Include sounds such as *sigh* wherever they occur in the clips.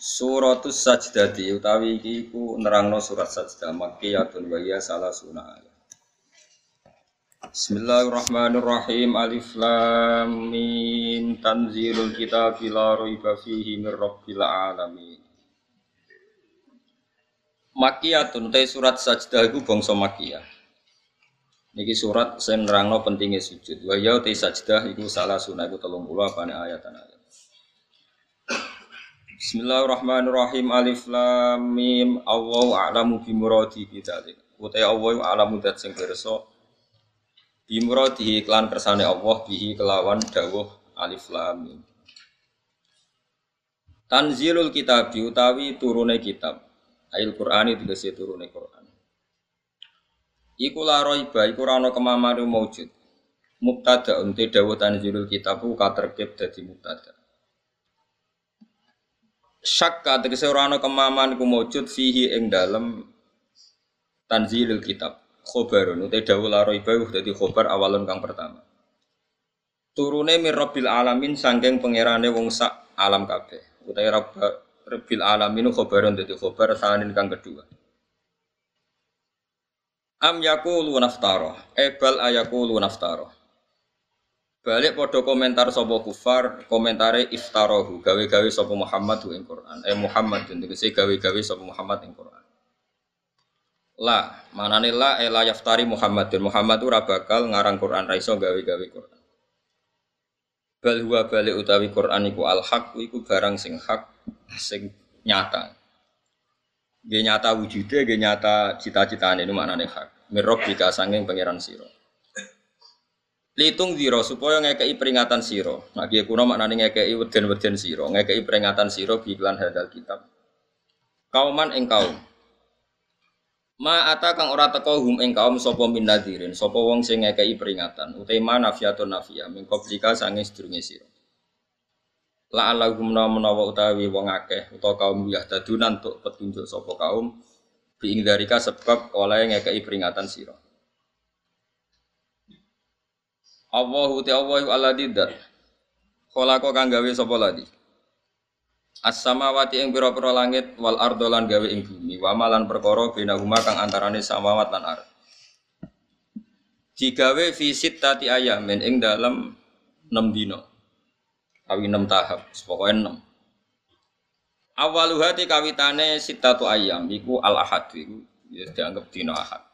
Suratus Sajdati utawi iki iku nerangno surat Sajdah Makkiyatun wa hiya salah ayat. Bismillahirrahmanirrahim. Alif Lam Mim Tanzilul Kitab la raiba fihi mir rabbil alamin. Makkiyatun te surat Sajdah iku bangsa Makkiyah. Niki surat sing nerangno pentingnya sujud. Wa ya te sajdah iku salah sunah iku 30 apane ayat-ayat. Bismillahirrahmanirrahim. Alif lam mim. Allahu a'lamu bi muradi bi dzalik. Utai Allah a'lamu dat sing pirsa bi muradi iklan kersane Allah bihi kelawan dawuh alif lam mim. Tanzilul kitab utawi turune kitab. Ail Qur'ani tegese turune Qur'an. Iku la raiba iku ora ana kemamane maujud. Mubtada unte dawuh tanzilul kitab ku katerkib dadi mubtada syakka tegese ora ana kemaman ku mujud fihi ing dalem tanzilul kitab. Khobarun uta dawuh la raiba dadi khobar awalun kang pertama. Turune mir alamin sangking pangerane wong sak alam kabeh. Utahe rabbil alamin khobarun dadi khobar sanin kang kedua. Am yaqulu naftara ebal ayaqulu naftara Balik podo komentar sopo kufar, komentare iftarohu, gawe-gawe sopo Muhammad ing Quran. Eh Muhammad dan tegese gawe-gawe sopo Muhammad ing Quran. La, manane la eh, yaftari Muhammad dan Muhammad ora bakal ngarang Quran raiso gawe-gawe Quran. Bal balik utawi Quran iku al haq iku barang sing hak sing nyata. Dia nyata wujudnya, dia nyata cita-citane itu maknane hak. Mirrob jika sanging pangeran siro. Litung diro supaya ngekei peringatan siro. Nah, kia kuno maknanya ngekei weden-weden siro, ngekei peringatan siro biklan hadal kitab. Kauman ing kaum. Ma ata kang ora teko hum ing kaum sapa min nadirin, sapa wong sing ngekei peringatan. Utema nafiatun nafia min qablika sange sedurunge sira. La alahum menawa utawi wong akeh utawa kaum yahdadunan untuk petunjuk sapa kaum bi ing sebab oleh ngekei peringatan sira. Allahu te Allahu alladzi dzat. Khalaqa kang gawe sapa ladi. As-samawati ing pira-pira langit wal ardo lan gawe ing bumi wa malan perkara binahuma kang antarane samawat lan ardh. Digawe visit tati ayamin ing dalam 6 dino. Kawi 6 tahap, pokoke 6. Awaluha ti kawitane sitatu ayam iku al ahad iku ya dianggap dino ahad.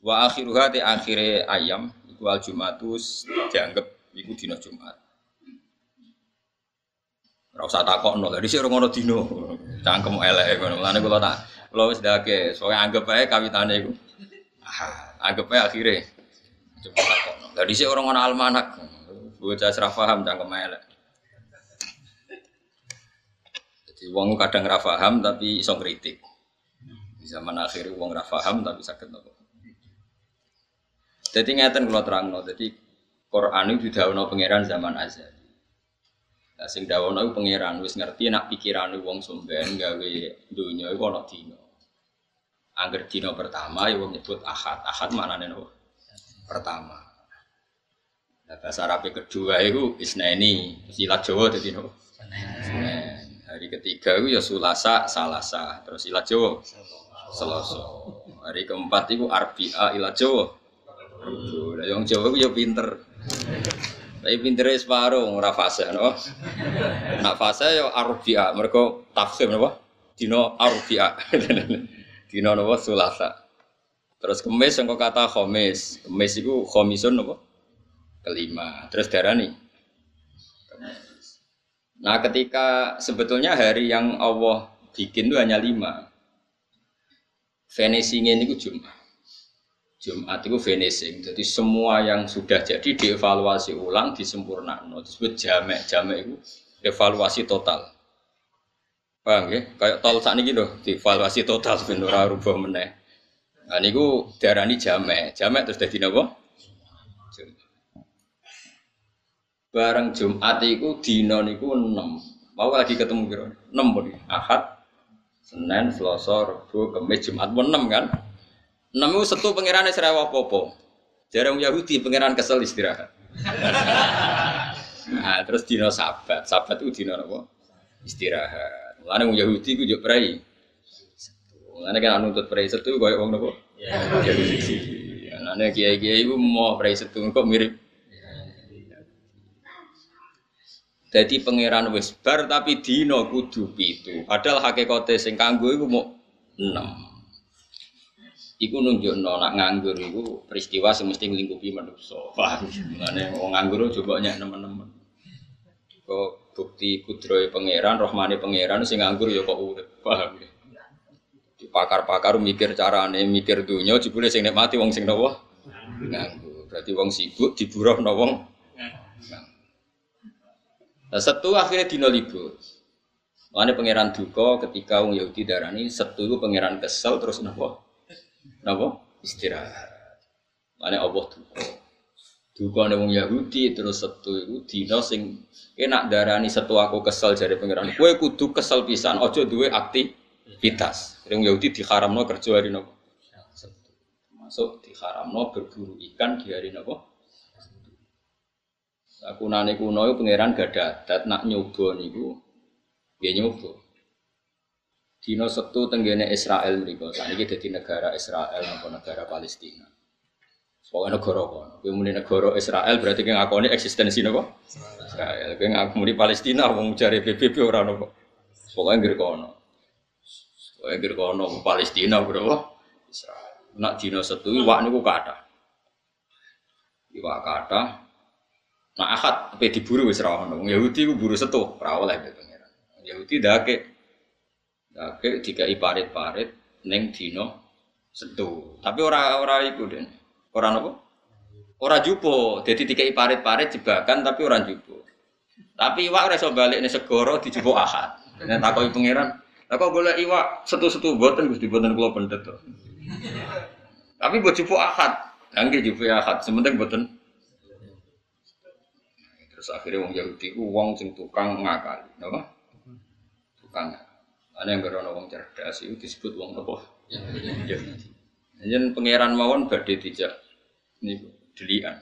Wa akhiruha ti akhire ayam iku al Jumatus dianggap iku dina Jumat. Ora usah takokno, lha dhisik ora ngono dina. Cangkem eleke ngono. Mulane kula tak kula wis dake, soalnya anggap ae kawitane iku. Ah, anggap ae akhire. Coba takokno. Lha almanak. Bocah ora paham cangkem elek. Jadi wong kadang ora paham tapi iso kritik. Di zaman akhir wong ora paham tapi sakit nopo. Jadi ngeten kalau terang no, jadi Quran itu didawono pangeran zaman azal. Nah, sing dawono itu pangeran wis ngerti nak pikiran wong sumben gawe dunia itu ono dino. Angger dino pertama ya wong nyebut ahad. Ahad mana nih Pertama. Nah, bahasa Arab kedua itu isneni, silat Jawa jadi no. Hari ketiga itu ya sulasa, salasa, terus silat Jawa. Selasa. Hari keempat itu arbia ilat Jawa. Lah yang Jawa ku ya pinter. Tapi pintere separuh ora fase no. Nak fase ya arbia, mergo tafsir napa? Dino arbia. *laughs* Dino napa sulasa. Terus kemis yang kata khomis. Kemis itu khomisun napa? Kelima. Terus darani. Nah ketika sebetulnya hari yang Allah bikin itu hanya lima. Finishingnya ini Jumat. Jumat itu finishing. Jadi semua yang sudah jadi dievaluasi ulang, disempurnakan. Disebut jamek. Jamek itu evaluasi total. Paham ya? Kayak tol saat ini gitu, dievaluasi total ben ora rubah meneh. Nah niku diarani jamek. Jamek terus dadi napa? Bareng Jumat iku dina niku 6. Mau lagi ketemu kira 6 pun. Ahad, Senin, Selasa, Rabu, Kamis, Jumat pun 6 kan? 6 itu setu pangerane serewa apa-apa. Jarang Yahudi pangeran kesel istirahat. *laughs* nah, terus dina sabat. Sabat itu dina apa? Istirahat. Mulane wong Yahudi ku yo prei. Mulane kan nuntut prei setu koyo wong nopo? Yahudi. Mulane kiai-kiai ku mau prei setu kok mirip. Jadi pangeran wis bar tapi dino kudu pitu. Padahal hakikate sing kanggo iku mau 6. Iku nunjukno nak nganggur iku peristiwa sing mesti nglingkupi manusa. Paham? Mulane nganggur coba nyek nemen-nemen. Kok bukti kudroy pangeran, rohmani pangeran sing nganggur ya kok urip. Paham pakar-pakar mikir carane, mikir dunia jebule sing nikmati wong sing nopo? Nganggur. Berarti wong sibuk diburuh no wong Nah, setu akhirnya dino libur. Mana pangeran duka ketika wong Yahudi darani setu pangeran kesel terus nopo? Nopo? Istirahat. Mana Allah duka. Duka wong Yahudi terus setu itu dino sing enak darani setu aku kesel jadi pangeran. Kue kudu kesel pisan, ojo duwe aktivitas. Wong Yahudi diharamno kerja hari nopo. Masuk diharamno berburu ikan di hari nopo. Aku nane kuno pangeran gak dadat nak nyoba niku. Ya nyoba. Dino setu tenggene Israel mereka. Saat ini jadi negara Israel maupun negara Palestina. Pokoknya negara kono. Kowe muni negara Israel berarti kowe ngakoni eksistensi napa? Israel. Kowe ngakoni Palestina wong jare PBB ora napa. Pokoknya ngger kono. Pokoknya ngger kono Palestina bro. Israel. Nak dina setu iwak niku kathah. Iwak kathah. Nah akad apa diburu wis ra ono. Yahudi ku buru setu, ora oleh pengiran. Yahudi dake dake dikai parit-parit ning dina setu. Tapi ora ora iku den. Orang apa? Orang jupo, jadi tiga parit-parit jebakan tapi orang jupo. Tapi iwak ora iso balik nih segoro jupo ahad. Nek takoki pangeran, lah kok golek iwak setu-setu boten Gusti boten kula pendet. Tapi buat jupo ahad. Nggih jupo ahad, sementing boten. Terus akhirnya wong Yahudi ku wong sing tukang ngakali, napa? Tukang. Ana yang gerono wong cerdas itu disebut wong apa? Yahudi. Yen pangeran mawon badhe dijak ini delian.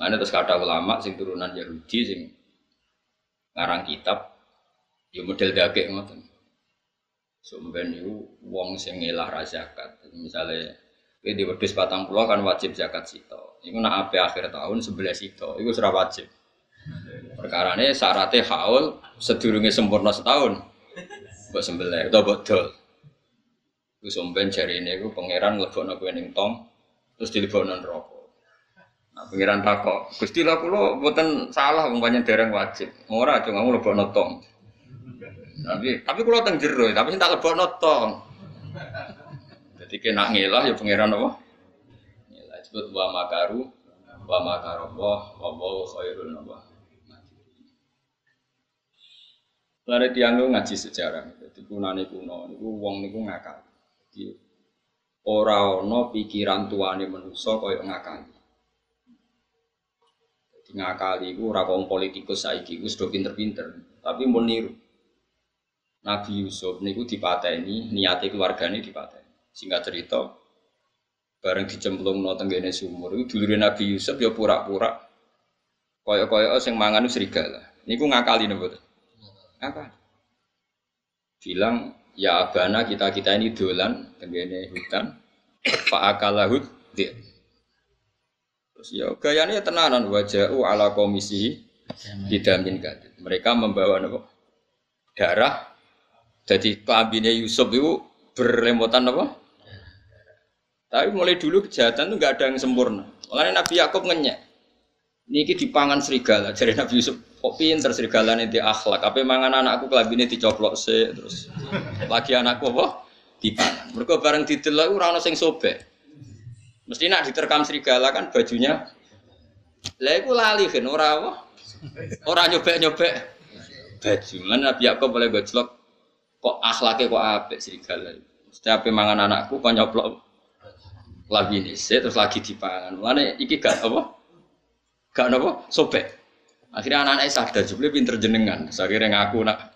Mana terus kata ulama sing turunan Yahudi sing ngarang kitab ya model dagek ngoten. Sumben itu wong sing ngelah ra zakat. Misale kowe di wedhus 40 kan wajib zakat sito. Iku nak ape akhir tahun 11 sito, iku ora wajib. Perkarane syaratnya haul sedurunge sempurna setahun. Mbok sembelih mbok dol. Iku somben jari ini, iku pangeran lebokno kowe ning tong, terus dilebokno neraka. Nah, pangeran takok, Gusti lah kula mboten salah panjen dereng wajib. Ora aja ngamu lebokno tong. Tapi tapi kula teng jero, tapi tak lebokno tong. Jadi kena ngelah ya pangeran apa? Ngelah disebut wa makaru wa makarallah wa wa khairul nabah. Lalu tiang ngaji sejarah, jadi kunane kuno, niku wong niku ngakal. Jadi ora ana pikiran tuane manusa kaya ngakali. Jadi ngakali iku ora wong politikus saiki wis do pinter-pinter, tapi mau niru. Nabi Yusuf niku dipateni, niate keluargane dipateni. Singkat cerita, bareng dicemplungno tenggene sumur iku dulure Nabi Yusuf ya pura-pura kaya-kaya sing mangan serigala. Niku ngakali napa Ngakali. Bilang ya abana kita kita ini dolan tenggene hutan pak akalahut dia. Terus ya gayanya tenanan wajah ala komisi didamin gadit mereka membawa nopo darah. Jadi kelambinnya Yusuf itu berlemotan apa? Tapi mulai dulu kejahatan itu nggak ada yang sempurna. Makanya Nabi Yakub ngenyek Niki dipangan serigala, *laughs* jadi Nabi Yusuf kok pinter serigala ini di akhlak. Apa mangan anakku kelabine dicoplok se terus lagi anakku apa dipangan. Mereka bareng didelok ora ono sing sobek. Mesti nak diterkam serigala kan bajunya. Lah iku lali kan ora apa? Ora nyobek-nyobek. baju. Lan Nabi Yakub boleh gojlok kok akhlaknya kok apik serigala. Setiap mangan anakku kok nyoplok lagi nih, terus lagi dipangan. Mana iki gak apa? Gak apa? Sobek. Akhirnya anak-anak sadar, juga pinter jenengan. Akhirnya ngaku nak.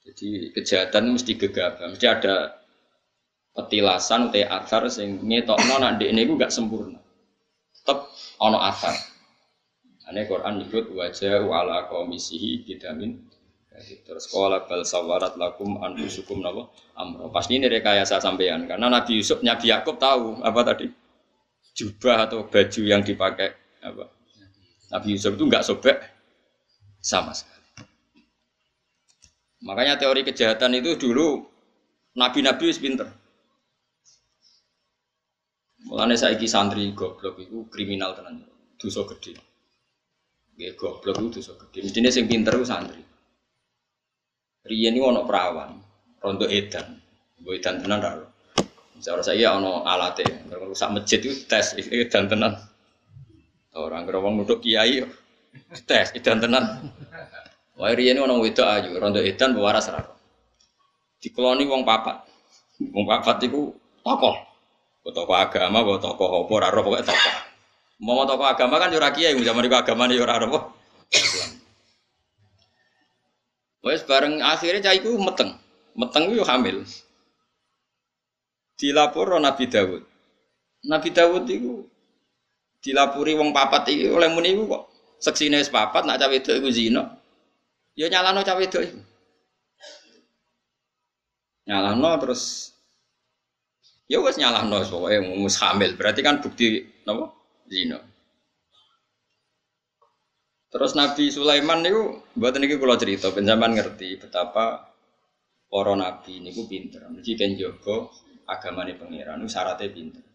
Jadi kejahatan mesti gegabah, mesti ada petilasan utai atar sing ngetokno nak ini gue gak sempurna. Tetap ono atar. Ane Quran nyebut wajah wala komisihi bidamin terus sekolah bal sawarat lakum anfusukum napa amro. Pasti ini rekayasa sampean karena Nabi Yusuf Nabi Yakub tahu apa tadi jubah atau baju yang dipakai apa Nabi Yusuf itu nggak sobek sama sekali. Makanya teori kejahatan itu dulu nabi-nabi wis pinter. Mulane saiki santri goblok itu kriminal tenan. Dosa gede. Nggih goblok itu dosa gede. Mestine sing pinter itu santri. Riyen iki ana perawan, rondo edan. Mbok edan tenan ra. Misalnya saya ono alate, rusak masjid itu tes edan tenan. Orang kira wong nutuk kiai tes edan tenan. Wah riyen ana wedok ayu, rondo edan waras ra. Dikeloni wong papat. Wong papat iku tokoh. Tokoh agama, tokoh apa ora pokoke tokoh. Mau tokoh agama kan yo ora kiai, zaman iku agamane yo ora apa. Wes bareng akhirnya cah iku meteng. Meteng yo hamil. Dilapor Nabi Dawud. Nabi Dawud itu dilapuri wong papat iki oleh muni iku kok seksine wis papat nak cawe wedok iku zina. Ya nyalano cawe wedok iku. Nyalano terus ya wis nyalano pokoke mus hamil. Berarti kan bukti napa? Zina. Terus Nabi Sulaiman niku mboten niki kula cerita ben ngerti betapa para nabi niku pinter. Mesti kan jaga agamane pangeran syaratnya pinter.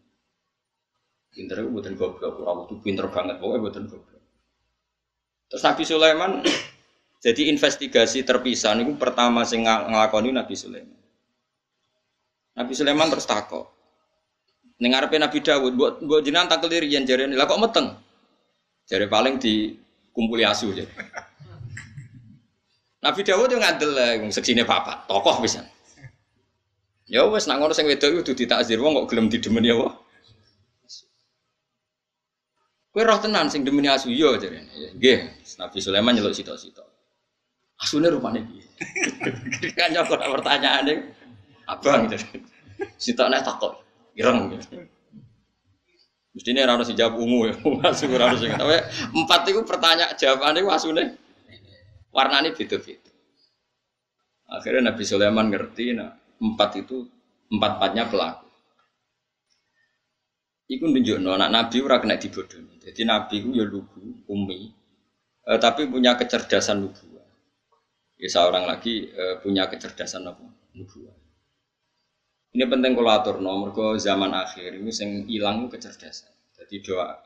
Pinter itu buatan goblok, ora tuh pinter banget, pokoknya buatan goblok. Terus Nabi Sulaiman *clears throat* jadi investigasi terpisah niku pertama sing nglakoni Nabi Sulaiman. Nabi Sulaiman terus takok. Ngarepe Nabi Dawud, mbok mbok jenengan tak kelirian jarene. Lah kok meteng? Jare paling dikumpuli asu aja. *laughs* Nabi Dawud yang ngadel lah, seksine bapak, tokoh bisa. Ya wes nak ngono sing wedok itu ditakzir wong kok gelem didemen ya wah. Kue roh tenan sing demeni asu yo iya, jarene. Nggih, Nabi Sulaiman nyeluk sito-sito. Asune rupane piye? *laughs* kan nyokot pertanyaane abang gitu. Sito nek takok ireng gitu. Mesti ini harus dijawab ungu ya, *laughs* asu harus ingat. Tapi empat itu pertanyaan jawabannya asune warnanya beda-beda. Akhirnya Nabi Sulaiman ngerti, nah empat itu empat empatnya pelaku. Iku nunjukno anak Nabi ora kena dibodohi. Jadi Nabi ku ya lugu, umi, eh, tapi punya kecerdasan nubuah. Ya seorang lagi eh, punya kecerdasan apa? Nubuah. Ini penting kalau atur nomor ke zaman akhir ini sing hilang kecerdasan. Jadi doa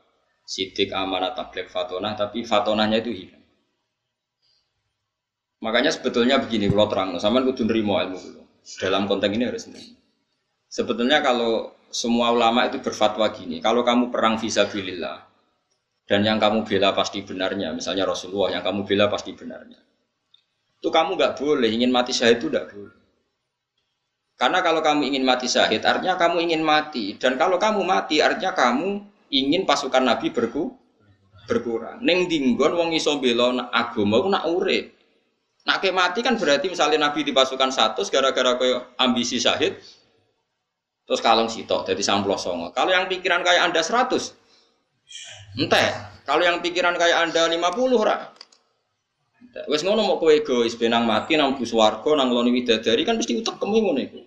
sidik amanat tablet fatonah, tapi fatonahnya itu hilang. Makanya sebetulnya begini kalau terang, sama kudu nerimo ilmu dulu. Dalam konteks ini harus nerimo. Sebetulnya kalau semua ulama itu berfatwa gini, kalau kamu perang visabilillah dan yang kamu bela pasti benarnya, misalnya Rasulullah yang kamu bela pasti benarnya, itu kamu nggak boleh ingin mati syahid itu tidak boleh. Karena kalau kamu ingin mati syahid, artinya kamu ingin mati. Dan kalau kamu mati, artinya kamu ingin pasukan Nabi berku, berkurang. Neng dinggon wong iso bela agama nak urip. Nak mati kan berarti misalnya Nabi di pasukan satu gara-gara koyo ambisi syahid, Terus kalong sitok jadi samplos songo. Kalau yang pikiran kayak Anda 100. Entah. Kalau yang pikiran kayak Anda 50 ora. Wes ngono mau kowe egois benang mati nang bus warga nang loni widadari kan mesti utek kemu ngono iku.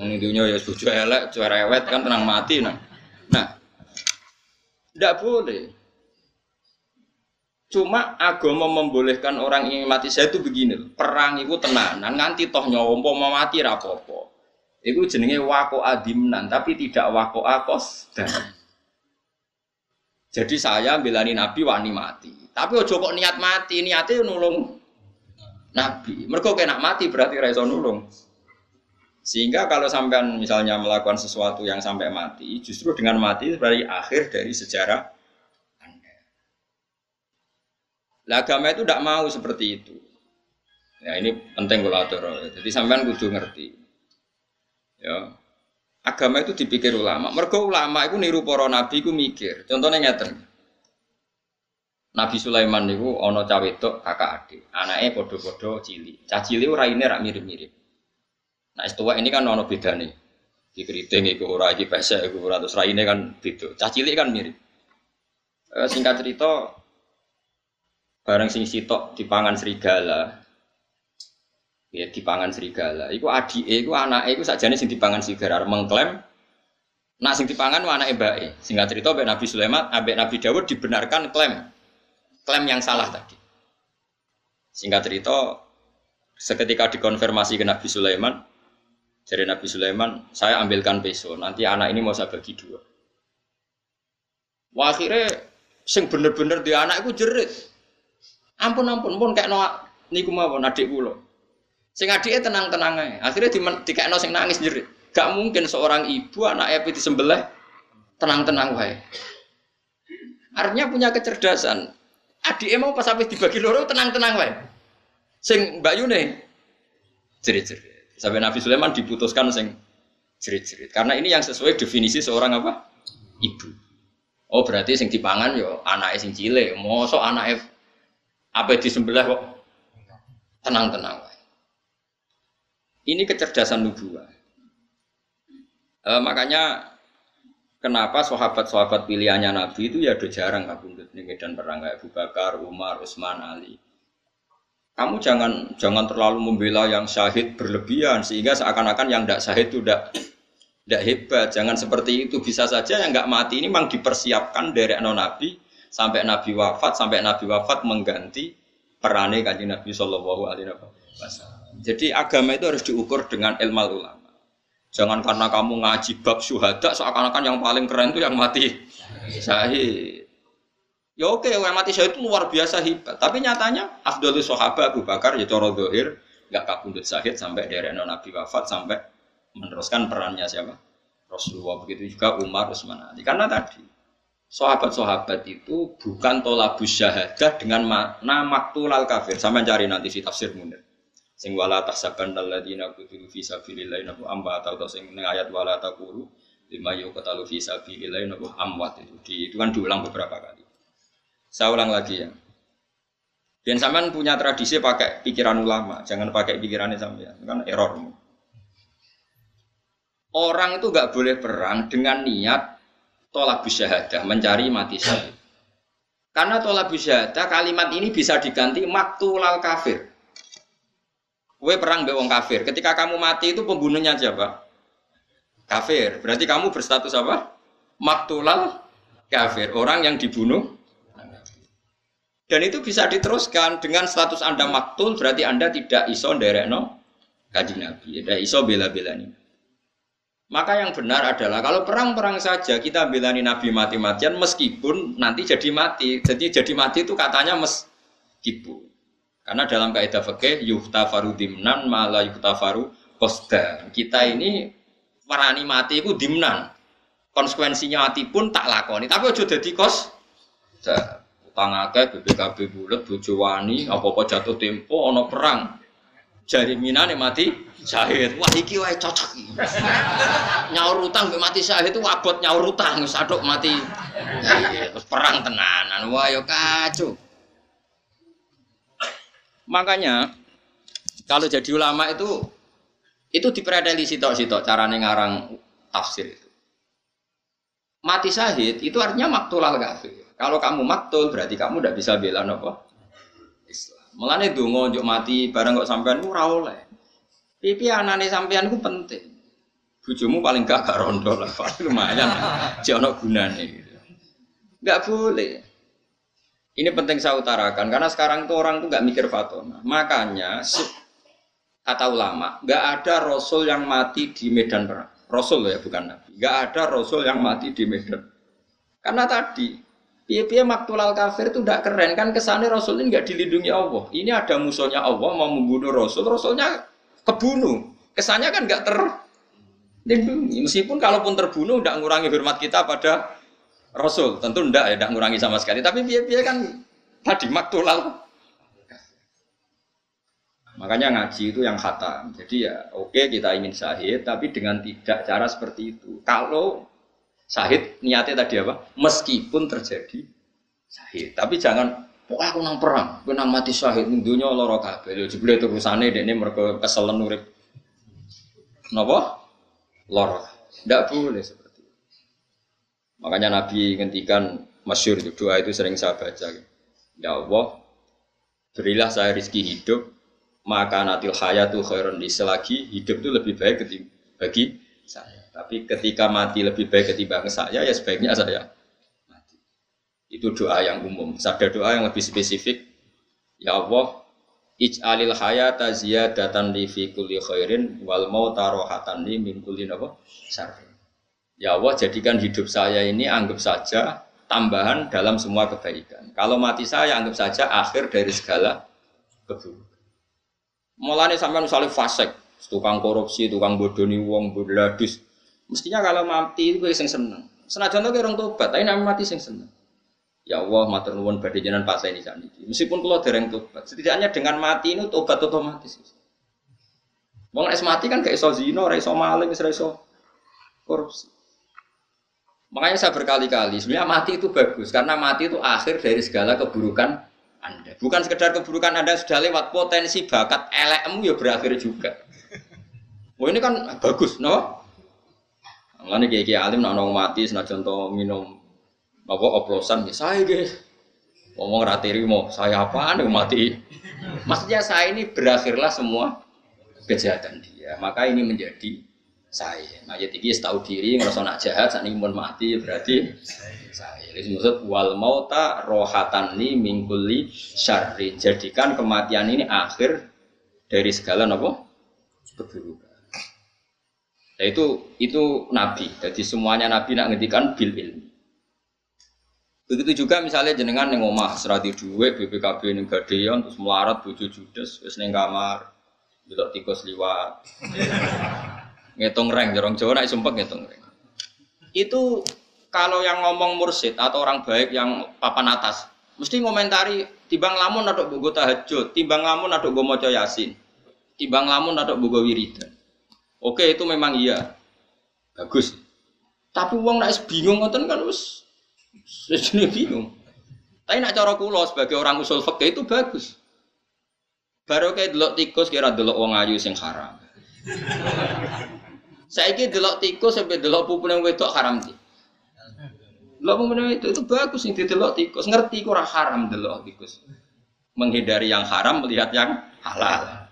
Dunya ya bojo elek, cerewet kan tenang mati nah. Nah. Tidak boleh. Cuma agama membolehkan orang ingin mati saya itu begini, perang itu tenanan nganti toh nyawa mau mati rapopo. Itu jenenge wako adimnan, tapi tidak wako akos. Jadi saya belani Nabi wani mati. Tapi ojo kok niat mati, niatnya nulung Nabi. Mereka kena mati berarti reso nulung. Sehingga kalau sampean misalnya melakukan sesuatu yang sampai mati, justru dengan mati berarti akhir dari sejarah Anda. Agama itu tidak mau seperti itu. Ya ini penting kalau. Jadi sampean kudu ngerti. Ya. Agama itu dipikir ulama. Mergo ulama itu niru para nabi itu mikir. Contohnya ngeten. Nabi Sulaiman niku ana cah wedok kakak adik. Anake padha-padha cilik. Cah cilik ora ini rak mirip-mirip. Nah, istiwa ini kan ana bedane. Di keriting iku ora iki pesek iku ora terus raine kan beda. Cah cilik kan mirip. E, singkat cerita bareng sing sitok dipangan serigala, ya dipangan serigala. Iku adike iku anake iku sakjane sing dipangan serigala mengklaim nak sing dipangan anake mbake. Singkat cerita ambek Nabi Sulaiman, ambek Nabi Dawud dibenarkan klaim. Klaim yang salah tadi. Singkat cerita seketika dikonfirmasi ke Nabi Sulaiman, dari Nabi Sulaiman, saya ambilkan peso, nanti anak ini mau saya bagi dua. Wah akhirnya sing bener-bener di anak itu jerit. Ampun ampun pun kayak noak niku mau adik kula. Sing adike tenang-tenang ae. Di dikekno sing nangis jerit. Gak mungkin seorang ibu anak api disembelih tenang-tenang wae. Artinya punya kecerdasan. Adik mau pas sampai dibagi loro tenang-tenang wae. Sing Mbak Yune jerit-jerit. Sampai Nabi Sulaiman diputuskan sing jerit-jerit. Karena ini yang sesuai definisi seorang apa? Ibu. Oh berarti sing dipangan yo anaknya sing cilik. Mosok anaknya apa disembelih kok tenang-tenang. Ini kecerdasan nubuah. E, makanya kenapa sahabat-sahabat pilihannya Nabi itu ya udah jarang kabundut nih medan perang kayak Abu Bakar, Umar, Utsman, Ali. Kamu jangan jangan terlalu membela yang syahid berlebihan sehingga seakan-akan yang tidak syahid itu tidak tidak hebat. Jangan seperti itu. Bisa saja yang nggak mati ini memang dipersiapkan dari non Nabi sampai Nabi wafat sampai Nabi wafat mengganti perane kanjeng Nabi Shallallahu Alaihi Wasallam. Jadi agama itu harus diukur dengan ilmu ulama. Jangan karena kamu ngaji bab syuhada seakan-akan yang paling keren itu yang mati syahid. Ya oke, yang mati syahid itu luar biasa hebat. Tapi nyatanya Abdul Sahabat Abu Bakar ya coro dohir nggak kabundut syahid sampai dari Nabi wafat sampai meneruskan perannya siapa? Rasulullah begitu juga Umar Utsman Ali. Karena tadi sahabat-sahabat itu bukan tolabus syahadah dengan makna maktul al kafir. Sama cari nanti si tafsir munir sing wala tahsaban alladzina qutilu fi sabilillah nabu amba atau sing ning ayat wala taqulu lima yuqtalu fi sabilillah nabu amwat itu di, itu kan diulang beberapa kali. Saya ulang lagi ya. Dan sampean punya tradisi pakai pikiran ulama, jangan pakai pikirannya sampean, kan error. Orang itu nggak boleh perang dengan niat tolak syahadah, mencari mati syahid. Karena tolak syahadah kalimat ini bisa diganti maktulal kafir. Kue perang be wong kafir. Ketika kamu mati itu pembunuhnya siapa? Kafir. Berarti kamu berstatus apa? Maktulal kafir. Orang yang dibunuh. Dan itu bisa diteruskan dengan status Anda maktul berarti Anda tidak iso no kaji Nabi. Tidak iso bela-bela ini. Maka yang benar adalah kalau perang-perang saja kita belani Nabi mati-matian meskipun nanti jadi mati. Jadi jadi mati itu katanya meskipun. Karena dalam kaidah fikih yuhtafaru dimnan malah yuhtafaru kosda. Kita ini warani mati itu dimnan. Konsekuensinya mati pun tak lakoni. Tapi aja dadi kos. Utang akeh BPKB bulat bojo wani apa-apa jatuh tempo ana perang. Jari minane mati syahid. Wah iki wae cocok iki. *laughs* nyaur utang mati syahid itu abot nyaur utang wis mati. Terus perang tenanan. Wah yo kacau. Makanya kalau jadi ulama itu itu dipredeli sitok-sitok carane ngarang tafsir itu. Mati syahid itu artinya maktul al kafir. Kalau kamu maktul berarti kamu tidak bisa bela nopo Islam. Mulane donga njuk mati bareng kok sampean ora oleh. Pipi anane sampean ku penting. Bujumu paling gak gak rondo lah, lumayan. Jek ono gunane gitu. Gak boleh. Ini penting saya utarakan karena sekarang itu orang tuh nggak mikir fatona. Makanya kata ulama, nggak ada rasul yang mati di medan perang. Rasul ya bukan nabi. Nggak ada rasul yang mati di medan. Karena tadi piye-piye maktulal kafir itu tidak keren kan kesannya rasul ini nggak dilindungi Allah. Ini ada musuhnya Allah mau membunuh rasul, rasulnya kebunuh. Kesannya kan nggak terlindungi. Meskipun kalaupun terbunuh tidak ngurangi hormat kita pada Rasul tentu ndak ya, ndak ngurangi sama sekali. Tapi biaya-biaya kan tadi maktulal. Makanya ngaji itu yang khatam. Jadi ya oke kita ingin syahid, tapi dengan tidak cara seperti itu. Kalau syahid niatnya tadi apa? Meskipun terjadi syahid, tapi jangan pokoknya aku nang perang, aku nang mati ning dunya lara kabeh. Lho jebule terusane dekne mergo keselen urip. Napa? Lara. Tidak boleh. Makanya Nabi ngendikan masyur itu doa itu sering saya baca. Ya Allah, berilah saya rizki hidup maka natil hayatu khairun li selagi hidup itu lebih baik bagi saya. Tapi ketika mati lebih baik ketimbang saya, ya sebaiknya saya mati. Itu doa yang umum. Ada doa yang lebih spesifik. Ya Allah, ij'alil hayata ziyadatan li fi kulli khairin wal mauta rohatan li min kulli apa? syarrin. Ya Allah, jadikan hidup saya ini anggap saja tambahan dalam semua kebaikan. Kalau mati saya anggap saja akhir dari segala keburukan. Mulane sampai misalnya fasek, tukang korupsi, tukang bodoni wong, bodladus. Mestinya kalau mati itu sing seneng. Senajan tuh orang tobat, tapi nama mati sing seneng. Ya Allah, matur nuwun badhe jenengan ini saniki. Meskipun kalau dereng tobat, setidaknya dengan mati ini tobat otomatis. Wong es mati kan kayak iso zina, ora iso maling, ora iso korupsi. Makanya saya berkali-kali, sebenarnya mati itu bagus karena mati itu akhir dari segala keburukan anda. Bukan sekedar keburukan Anda sudah lewat potensi bakat elekmu ya berakhir juga. Oh ini kan bagus, no? Mana kayak kayak alim nak nong mati, senajan contoh minum apa oplosan ya saya guys. Ngomong ratiri mau saya apa nih mati. Maksudnya saya ini berakhirlah semua kejahatan dia. Maka ini menjadi saya. Nah, jadi tahu diri ngerasa nak jahat, saat ini mau mati berarti saya. Jadi maksud wal mauta rohatan li mingkuli syarri. Jadikan kematian ini akhir dari segala nopo keburukan. Nah, itu itu nabi. Jadi semuanya nabi nak ngendikan bil ilmi. Begitu juga misalnya jenengan neng omah serati duit BPKB neng gadean terus melarat bojo judes wis neng kamar belok tikus liwat ngitung reng jorong Jawa nak sumpah ngitung reng itu kalau yang ngomong mursid atau orang baik yang papan atas, mesti ngomentari timbang lamun atau bugo tahajud, timbang lamun atau gue moco yasin, timbang lamun atau bugo wiridan. Oke itu memang iya, bagus. Tapi uang naik bingung ngoten kan us, sejenis bingung. Tapi nak cara kulo sebagai orang usul fakih itu bagus. Baru kayak delok tikus kira delok uang ayu sing haram. Saya kira delok tikus sampai delok pupune wedok haram sih. Lo memenuhi itu itu bagus nih didelok tikus. Ngerti kurang haram delok tikus. Menghindari yang haram melihat yang halal.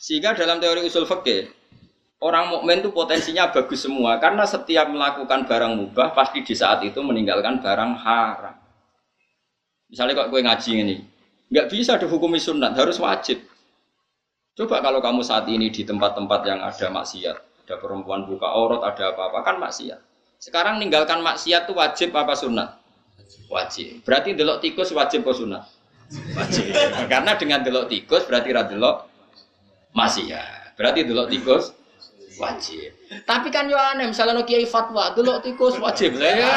Sehingga dalam teori usul fikih orang mukmin itu potensinya bagus semua karena setiap melakukan barang mubah pasti di saat itu meninggalkan barang haram. Misalnya kok gue ngaji ini, nggak bisa dihukumi sunat, harus wajib. Coba kalau kamu saat ini di tempat-tempat yang ada maksiat, ada perempuan buka aurat, ada apa-apa kan maksiat. Sekarang ninggalkan maksiat itu wajib apa sunat? Wajib. Berarti delok tikus wajib apa sunat? Wajib. *laughs* Karena dengan delok tikus berarti ra delok maksiat. Berarti delok tikus wajib. Tapi kan yo aneh misalnya no kiai fatwa delok tikus wajib. Ya.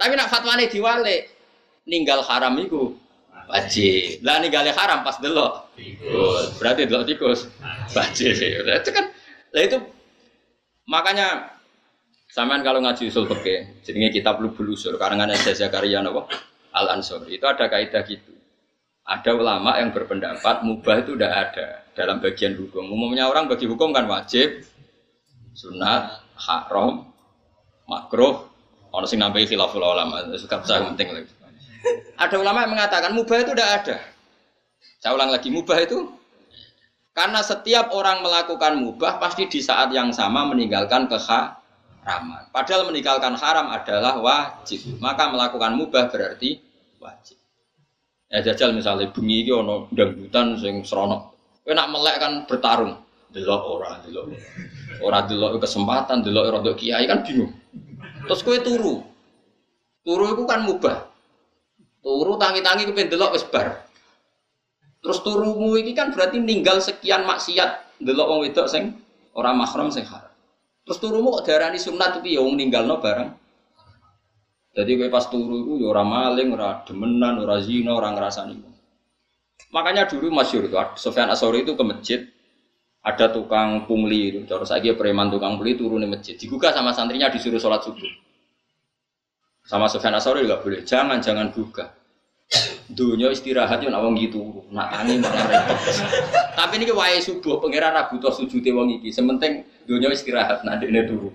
Tapi nak fatwane diwale ninggal haram itu wajib. Lah ninggal haram pas delok tikus. Berarti delok tikus wajib. Itu kan lah itu makanya Sampean kalau ngaji usul fikih, jadinya kitab Lubul Usul karangan Syekh Zakaria napa? Al Ansor. Itu ada kaidah gitu. Ada ulama yang berpendapat mubah itu tidak ada dalam bagian hukum. Umumnya orang bagi hukum kan wajib, sunat, haram, makruh, orang sing nambahi khilaful ulama, suka besar penting lagi. Ada ulama yang mengatakan mubah itu tidak ada. Saya ulang lagi, mubah itu karena setiap orang melakukan mubah pasti di saat yang sama meninggalkan kekha Ramal. Padahal meninggalkan haram adalah wajib. Maka melakukan mubah berarti wajib. Ya jajal misalnya bunyi iki ono dangdutan sing serono. Kowe nak melek kan bertarung. Delok ora, delok. Ora delok kesempatan, delok ora kiai kan bingung. Terus kowe turu. Turu itu kan mubah. Turu tangi-tangi kepen delok wis bar. Terus turumu ini kan berarti ninggal sekian maksiat delok wong wedok sing ora mahram sing haram. Terus turumu kok darani sunat itu ya wong ninggalno bareng. Jadi gue pas turu itu ya ora maling, ora demenan, ora zina, ora ngrasani. Makanya dulu masyur itu, Sofyan Asori itu ke masjid, ada tukang pungli itu, terus lagi preman tukang pungli turun di masjid, digugah sama santrinya disuruh sholat subuh. Sama Sofyan Asori juga boleh, jangan jangan buka. Dunia istirahat yo gitu, nak tangi malah repot. Tapi ini wae subuh pangeran Abu Tos sujute wong iki, sementing dunia istirahat nak dekne turu.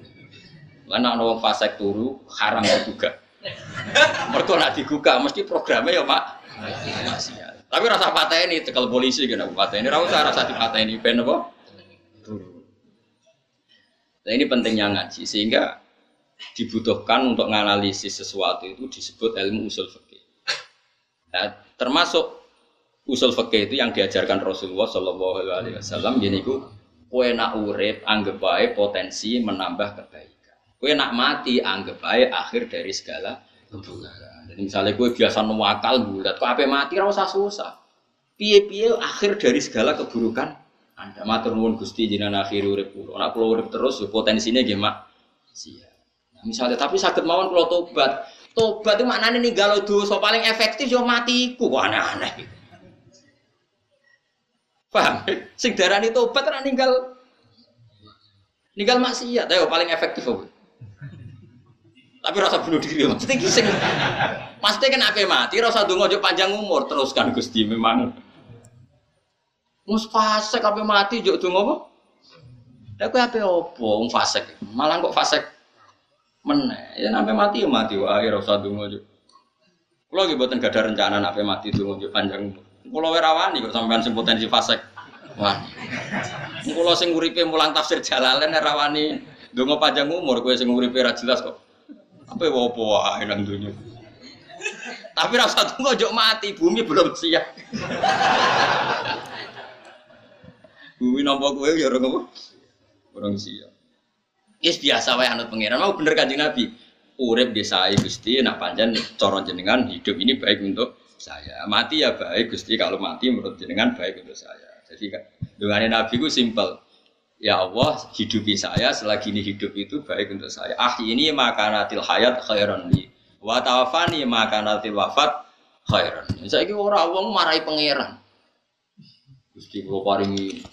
Lan nak wong fasek turu haram juga. Mergo nak digugah mesti programnya ya, Pak. Tapi rasa patah ini tekel polisi aku patah ini rasa rasa di patah ini ben apa? Nah ini pentingnya ngaji sehingga dibutuhkan untuk menganalisis sesuatu itu disebut ilmu usul. Nah, termasuk usul fikih itu yang diajarkan Rasulullah Shallallahu Alaihi Wasallam gini ku kue nak urip anggap baik potensi menambah kebaikan. Kue nak mati anggap baik akhir dari segala keburukan. Jadi misalnya kue biasa nuwakal bulat, kok apa mati rasa susah. Piye-piye akhir dari segala keburukan anda matur nuwun Gusti jinan akhir urip kula. Nek kula urip terus ya potensinya gimana? Sia. Nah, misalnya tapi sakit mawon kula tobat, Tobat itu maknanya nih galau dosa paling efektif yo matiku kok aneh-aneh. Paham? Sing darani tobat ora ninggal ninggal maksiat ayo paling efektif apa? Tapi rasa bunuh diri maksudnya sing Maksudnya kan apa mati rasa dongo jo panjang umur teruskan Gusti memang. Mus fasek apa mati jo dongo apa? Kowe ape opo wong fasek? Malah kok fasek meneh. Ya sampai mati ya mati. Wah akhir usah donga yo kula nggih mboten gadah rencana sampai mati donga yo panjang. Kula ora wani kok sampean sing potensi fasek wani kula sing uripe mulang tafsir jalalain ora wani donga panjang umur kowe sing uripe jelas kok. Apa apa wae nang dunya? Tapi rasa tunggu jok mati. Bumi belum siap. Bumi nampak gue ya orang apa orang siap Yes biasa wae anut pangeran. Mau bener kanjeng Nabi. Urip desa Gusti nak panjang coron jenengan hidup ini baik untuk saya. Mati ya baik Gusti kalau mati menurut jenengan baik untuk saya. Jadi dengan Nabi ku simpel. Ya Allah hidupi saya selagi ini hidup itu baik untuk saya. Ah ini makanatil hayat khairan li. Wa tawafani makanatil wafat khairan. Saya ini orang wong marahi pangeran. Gusti kula paringi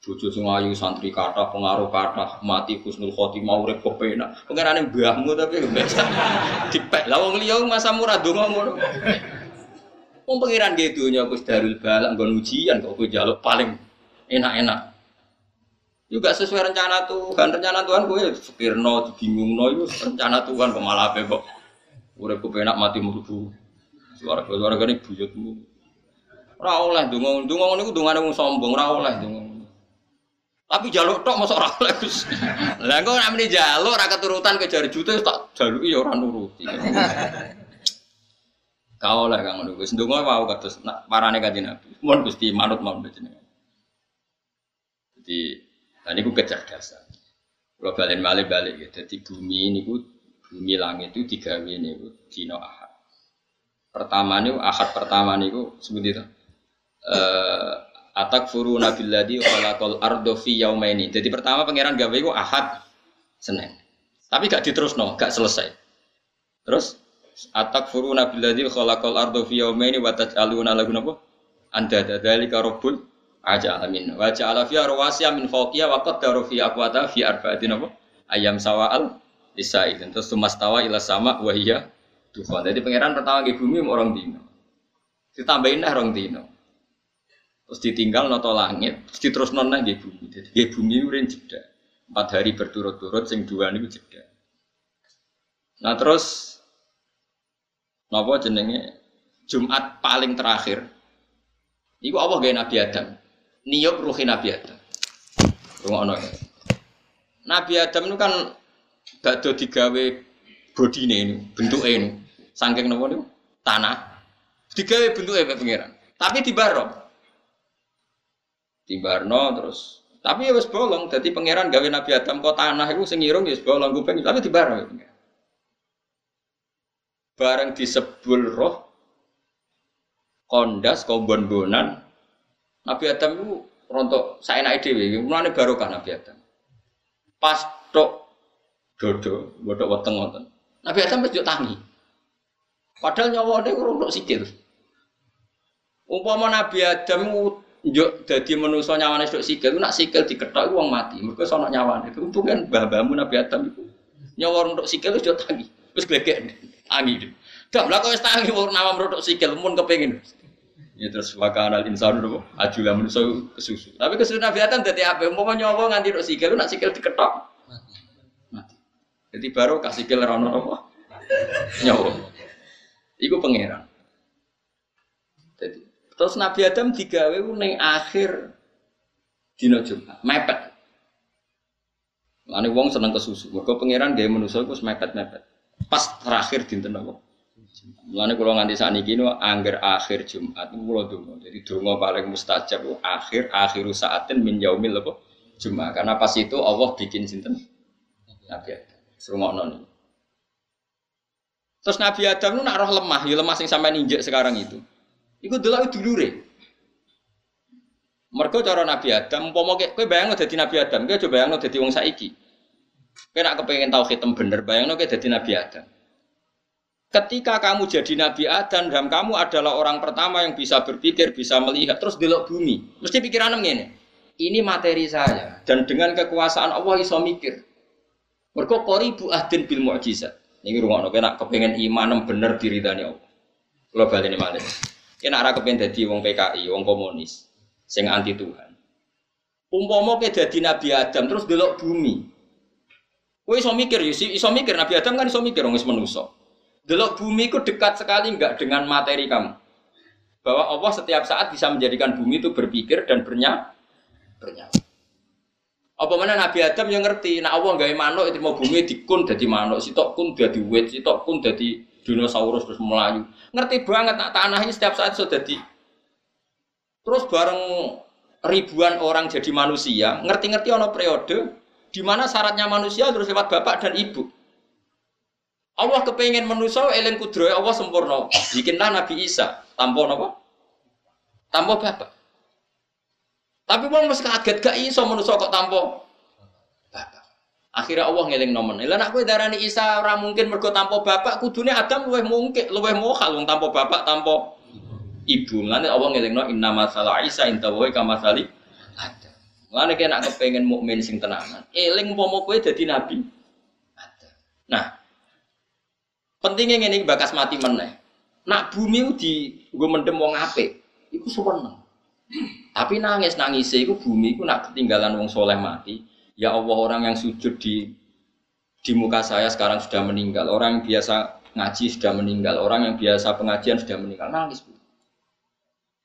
Bojo sing ayu santri kata pengaruh kata mati husnul khotimah urip kepenak. Pengerane mbahmu tapi biasa. *laughs* Dipek. Lah wong liya masa murah donga ngono. Wong pengiran ge donya Gus Darul Balak nggon ujian kok kowe njaluk paling enak-enak. Juga sesuai rencana Tuhan. Rencana Tuhan kowe fikirno dibingungno iku rencana Tuhan kok malah ape kok mati murbu. Suara-suara gane buyutmu. Ora oleh donga, donga ngono iku dongane wong sombong, ora oleh donga. Tapi jaluk tok mosok ora oleh Gus. Lah engko namine jaluk ora keturutan ke jari juta tak jaluki ya ora nuruti. *laughs* Kau lah kang ngono Gus. Ndonga wau kados parane kanjeng Nabi. Mun Gusti manut mawon jenengan. Jadi tadi ku kecerdasan. Kalau balik balik balik ya. Jadi bumi ini ku bumi langit itu digawe ini ku dino ahad. Pertama nih ahad pertama nih ku sebut itu. Atak furu nabiladi khalaqal ardo fi yaumaini. Jadi pertama pangeran gawe Ahad Senin. Tapi gak diterusno, gak selesai. Terus atak furu nabiladi khalaqal ardo fi yaumaini wa taj'aluna lahu napa? Anda dzalika rabbul ajalamin. Wa ja'ala fiha rawasiya min fawqiha wa qaddara fi fi? Ayam sawa'al lisaidin. Terus tumastawa ila sama wa hiya dukhan. Jadi pangeran pertama ke bumi orang dino. Ditambahin lah orang dino terus ditinggal noto langit, terus terus nona di bumi. Jadi di bumi urin jeda. Empat hari berturut-turut, sing dua nih jeda. Nah terus, nopo jenenge Jumat paling terakhir. Iku apa gaya Nabi Adam? Niup ruhi Nabi Adam. Rumah ya. Nabi Adam itu kan ada digawe body ini, bentuk ini, saking nopo nih tanah. Digawe bentuk apa pengiran. Tapi di barok di Barno terus tapi ya wis bolong jadi pangeran gawe Nabi Adam kok tanah itu sing irung ya wis bolong kuping tapi di Barno ya bareng disebul roh kondas kobon-bonan Nabi Adam itu rontok saya naik dewi mulane barokah Nabi Adam. Pas tok dodo bodoh weteng wonten. Nabi Adam wis tangi. Padahal nyawa dia kurang sikil. Umpama Nabi Adam njuk dadi manusa nyawane sik sikil, nak sikil diketok wong mati. Mergo sono nyawane. Untung kan mbah-mbahmu Nabi Adam iku nyawar untuk sikil wis tangi. Wis glegek tangi. Dah lah kok wis tangi wong nama untuk sikil mun kepengin. Ya terus wakana insan dulu ajulah manusia kesusu. Tapi kesusu Nabi Adam dadi apa? Umpama nyawa nganti untuk sikil, nak sikil diketok mati. Jadi baru kasih sikil rono apa? Nyawa. Iku pangeran. Jadi Terus Nabi Adam digawe ning akhir dina Jumat, mepet. Lani wong seneng kesusu. Mergo pangeran gawe manusa iku mepet-mepet. Pas terakhir dinten apa? Mulane kula nganti sakniki no angger akhir Jumat kula donga. Jadi donga paling mustajab akhir akhiru saatin min yaumil apa? Jumat. Karena pas itu Allah bikin sinten? Nabi Adam. Serungokno nih. Terus Nabi Adam itu nak roh lemah, ya lemah sing sampai injek sekarang itu. Iku delok dulure. Mergo cara Nabi Adam, umpama kowe bayangno dadi Nabi Adam, kowe coba bayangno dadi wong saiki. Kowe nak kepengin tau hitam bener, bayangno kowe dadi Nabi Adam. Ketika kamu jadi Nabi Adam dan kamu adalah orang pertama yang bisa berpikir, bisa melihat, terus delok bumi, mesti pikiran ngene. Ini materi saya dan dengan kekuasaan Allah iso mikir. Mergo qoribu ahdin bil mukjizat. Ini rungokno kowe nak kepengin iman bener diridani Allah. Kula baleni malih. Kena arah kepen dadi wong PKI, wong komunis, sing anti Tuhan. Umpama ke dadi Nabi Adam terus delok bumi. Kowe iso mikir ya, iso mikir Nabi Adam kan iso mikir wong wis manusa. Delok bumi ku dekat sekali enggak dengan materi kamu. Bahwa Allah setiap saat bisa menjadikan bumi itu berpikir dan bernya bernyawa. Apa mana Nabi Adam yang ngerti, nah Allah gawe manuk itu mau bumi dikun jadi manuk, sitok kun jadi wet, sitok kun jadi dinosaurus terus melayu. Ngerti banget nak ini setiap saat sudah di. Terus bareng ribuan orang jadi manusia, ngerti-ngerti ono periode di mana syaratnya manusia terus lewat bapak dan ibu. Allah kepengen manusia eling kudroy Allah sempurna. Bikinlah Nabi Isa tanpa apa? Tanpa bapak. Tapi wong mesti kaget gak iso manusia kok tanpa Akhirnya Allah ngeling nomen. Lah nak kowe darani Isa ora mungkin mergo tanpa bapak, kudune Adam luwih mungkin, luwih mokal wong tanpa bapak, tanpa ibu. Mulane Allah ngelingno inna masalah Isa inta wa kama sali ada. Mulane kena kepengen mukmin sing tenanan. Eling umpama kowe dadi nabi. Ada. Nah, pentingnya ngene bakas mati meneh. Nak bumi di gue mendem wong apik, iku seneng. Tapi nangis nangis iku bumi iku nak ketinggalan wong soleh mati, Ya Allah orang yang sujud di di muka saya sekarang sudah meninggal. Orang yang biasa ngaji sudah meninggal. Orang yang biasa pengajian sudah meninggal. Nangis bu.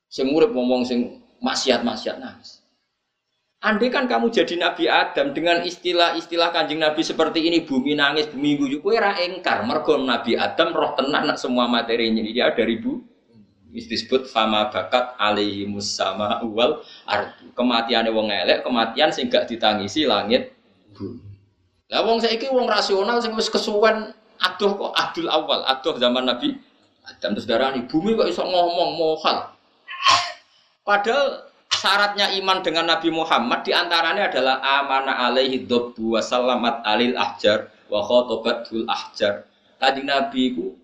Sing urip ngomong sing maksiat-maksiat nangis. Andai kan kamu jadi Nabi Adam dengan istilah-istilah kanjeng Nabi seperti ini, bumi nangis, bumi guyu, kue ra engkar, Nabi Adam roh tenang nak semua materinya dia dari bu, disebut fama bakat alaihi musama wal ardu. Kematian wong elek, kematian sing gak ditangisi langit bumi. Lah wong saiki wong rasional sing wis kesuwen aduh kok adul awal, aduh zaman Nabi Adam terus darani bumi kok iso ngomong mohal. Padahal syaratnya iman dengan Nabi Muhammad di antaranya adalah amana alaihi dobbu wa salamat alil ahjar wa khotobatul ahjar. Tadi Nabi ku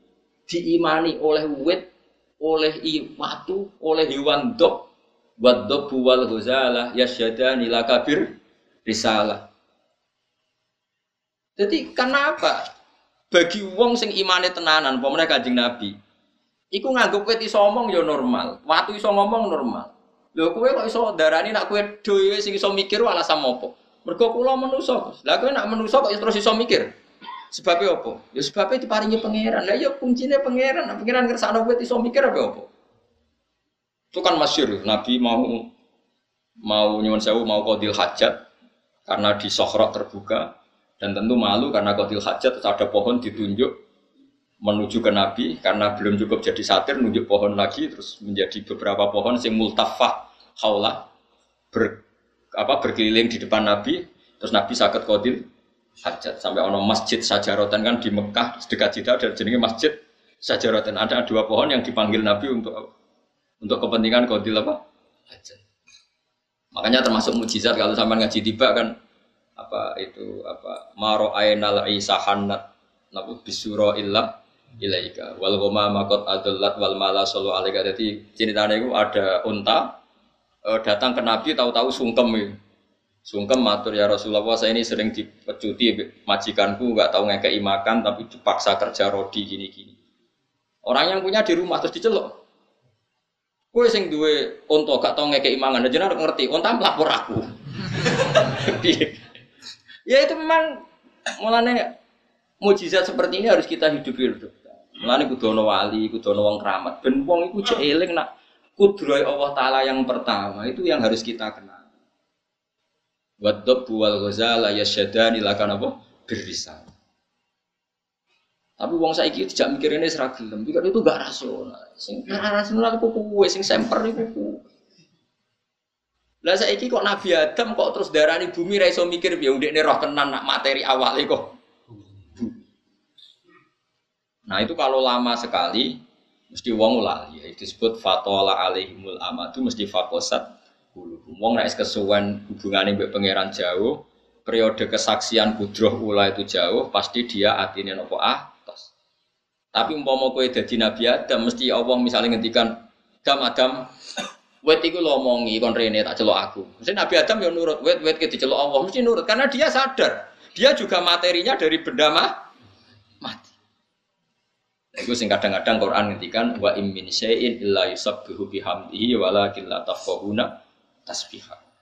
diimani oleh wit oleh watu, oleh hewan dok, buat dok buwal huzalah, yasyadani nila kabir risalah. Jadi kenapa bagi wong sing imane tenanan, pemenang kanjeng Nabi, iku nganggep kowe iso ngomong ya normal, watu iso ngomong normal. Lho kowe kok iso darani nak kowe dhewe sing iso mikir alasan apa? Mergo kula manusa. Lah kowe kok terus iso mikir? Sebabnya apa? Ya sebabnya diparingi pangeran. Lah ya kuncinya pangeran. Nah, pangeran ngersakno kowe iso mikir apa apa? Itu kan masyur, Nabi mau mau nyuwun sewu mau kodil hajat karena di sohrok terbuka dan tentu malu karena kodil hajat terus ada pohon ditunjuk menuju ke Nabi karena belum cukup jadi satir nunjuk pohon lagi terus menjadi beberapa pohon sing multafah haula ber, apa berkeliling di depan Nabi terus Nabi sakit kodil hajat sampai ono masjid sajarotan kan di Mekah dekat Jeddah dan jenenge masjid sajarotan. Ada dua pohon yang dipanggil Nabi untuk untuk kepentingan kodil apa? Hajat. Makanya termasuk mujizat kalau sampai ngaji tiba kan apa itu apa maro ainal isa hanat nabu bisuro illah ilaika. Wal goma makot adullat wal mala solo alaika. Jadi ceritanya itu ada unta eh, datang ke Nabi tahu-tahu sungkem itu sungkem matur ya Rasulullah saya ini sering dipecuti majikanku nggak tahu ngekei makan tapi dipaksa kerja rodi gini-gini orang yang punya di rumah terus dicelok Kue sing duwe unta gak tau ngekei mangan, jenengan ngerti, unta melapor aku. *laughs* ya itu memang mulane mujizat seperti ini harus kita hidupi hidup. Mulane kudu wali, kudu ana wong keramat. Ben wong iku nak kudroy Allah taala yang pertama itu yang harus kita kenal. Wadab wal ghazala yasyadani lakan apa? Birisan. Tapi wong saiki tidak mikir ini seragam, gelem. itu gak rasional. Sing rasional itu kuwe, sing semper itu kuwe. Lah saiki kok Nabi Adam kok terus darani bumi ra iso mikir piye ndekne roh tenan nak materi awale kok. Nah itu kalau lama sekali mesti wong lali ya disebut fatola alaihimul amatu mesti fakosat hulu. Wong nek kesuwen hubungane mbek pangeran jauh, periode kesaksian kudroh ula itu jauh, pasti dia atine nopo ah tapi umpama kowe dadi Nabi Adam mesti Allah misalnya ngendikan Adam Adam wet iku lo omongi kon rene tak celok aku. Mesti Nabi Adam ya nurut, wet wet ke dicelok Allah mesti nurut karena dia sadar dia juga materinya dari benda mah mati. Itu sing kadang-kadang Quran ngendikan wa im min syai'in illa yusabbihu bihamdihi walakin la tafqahuna tasbihah.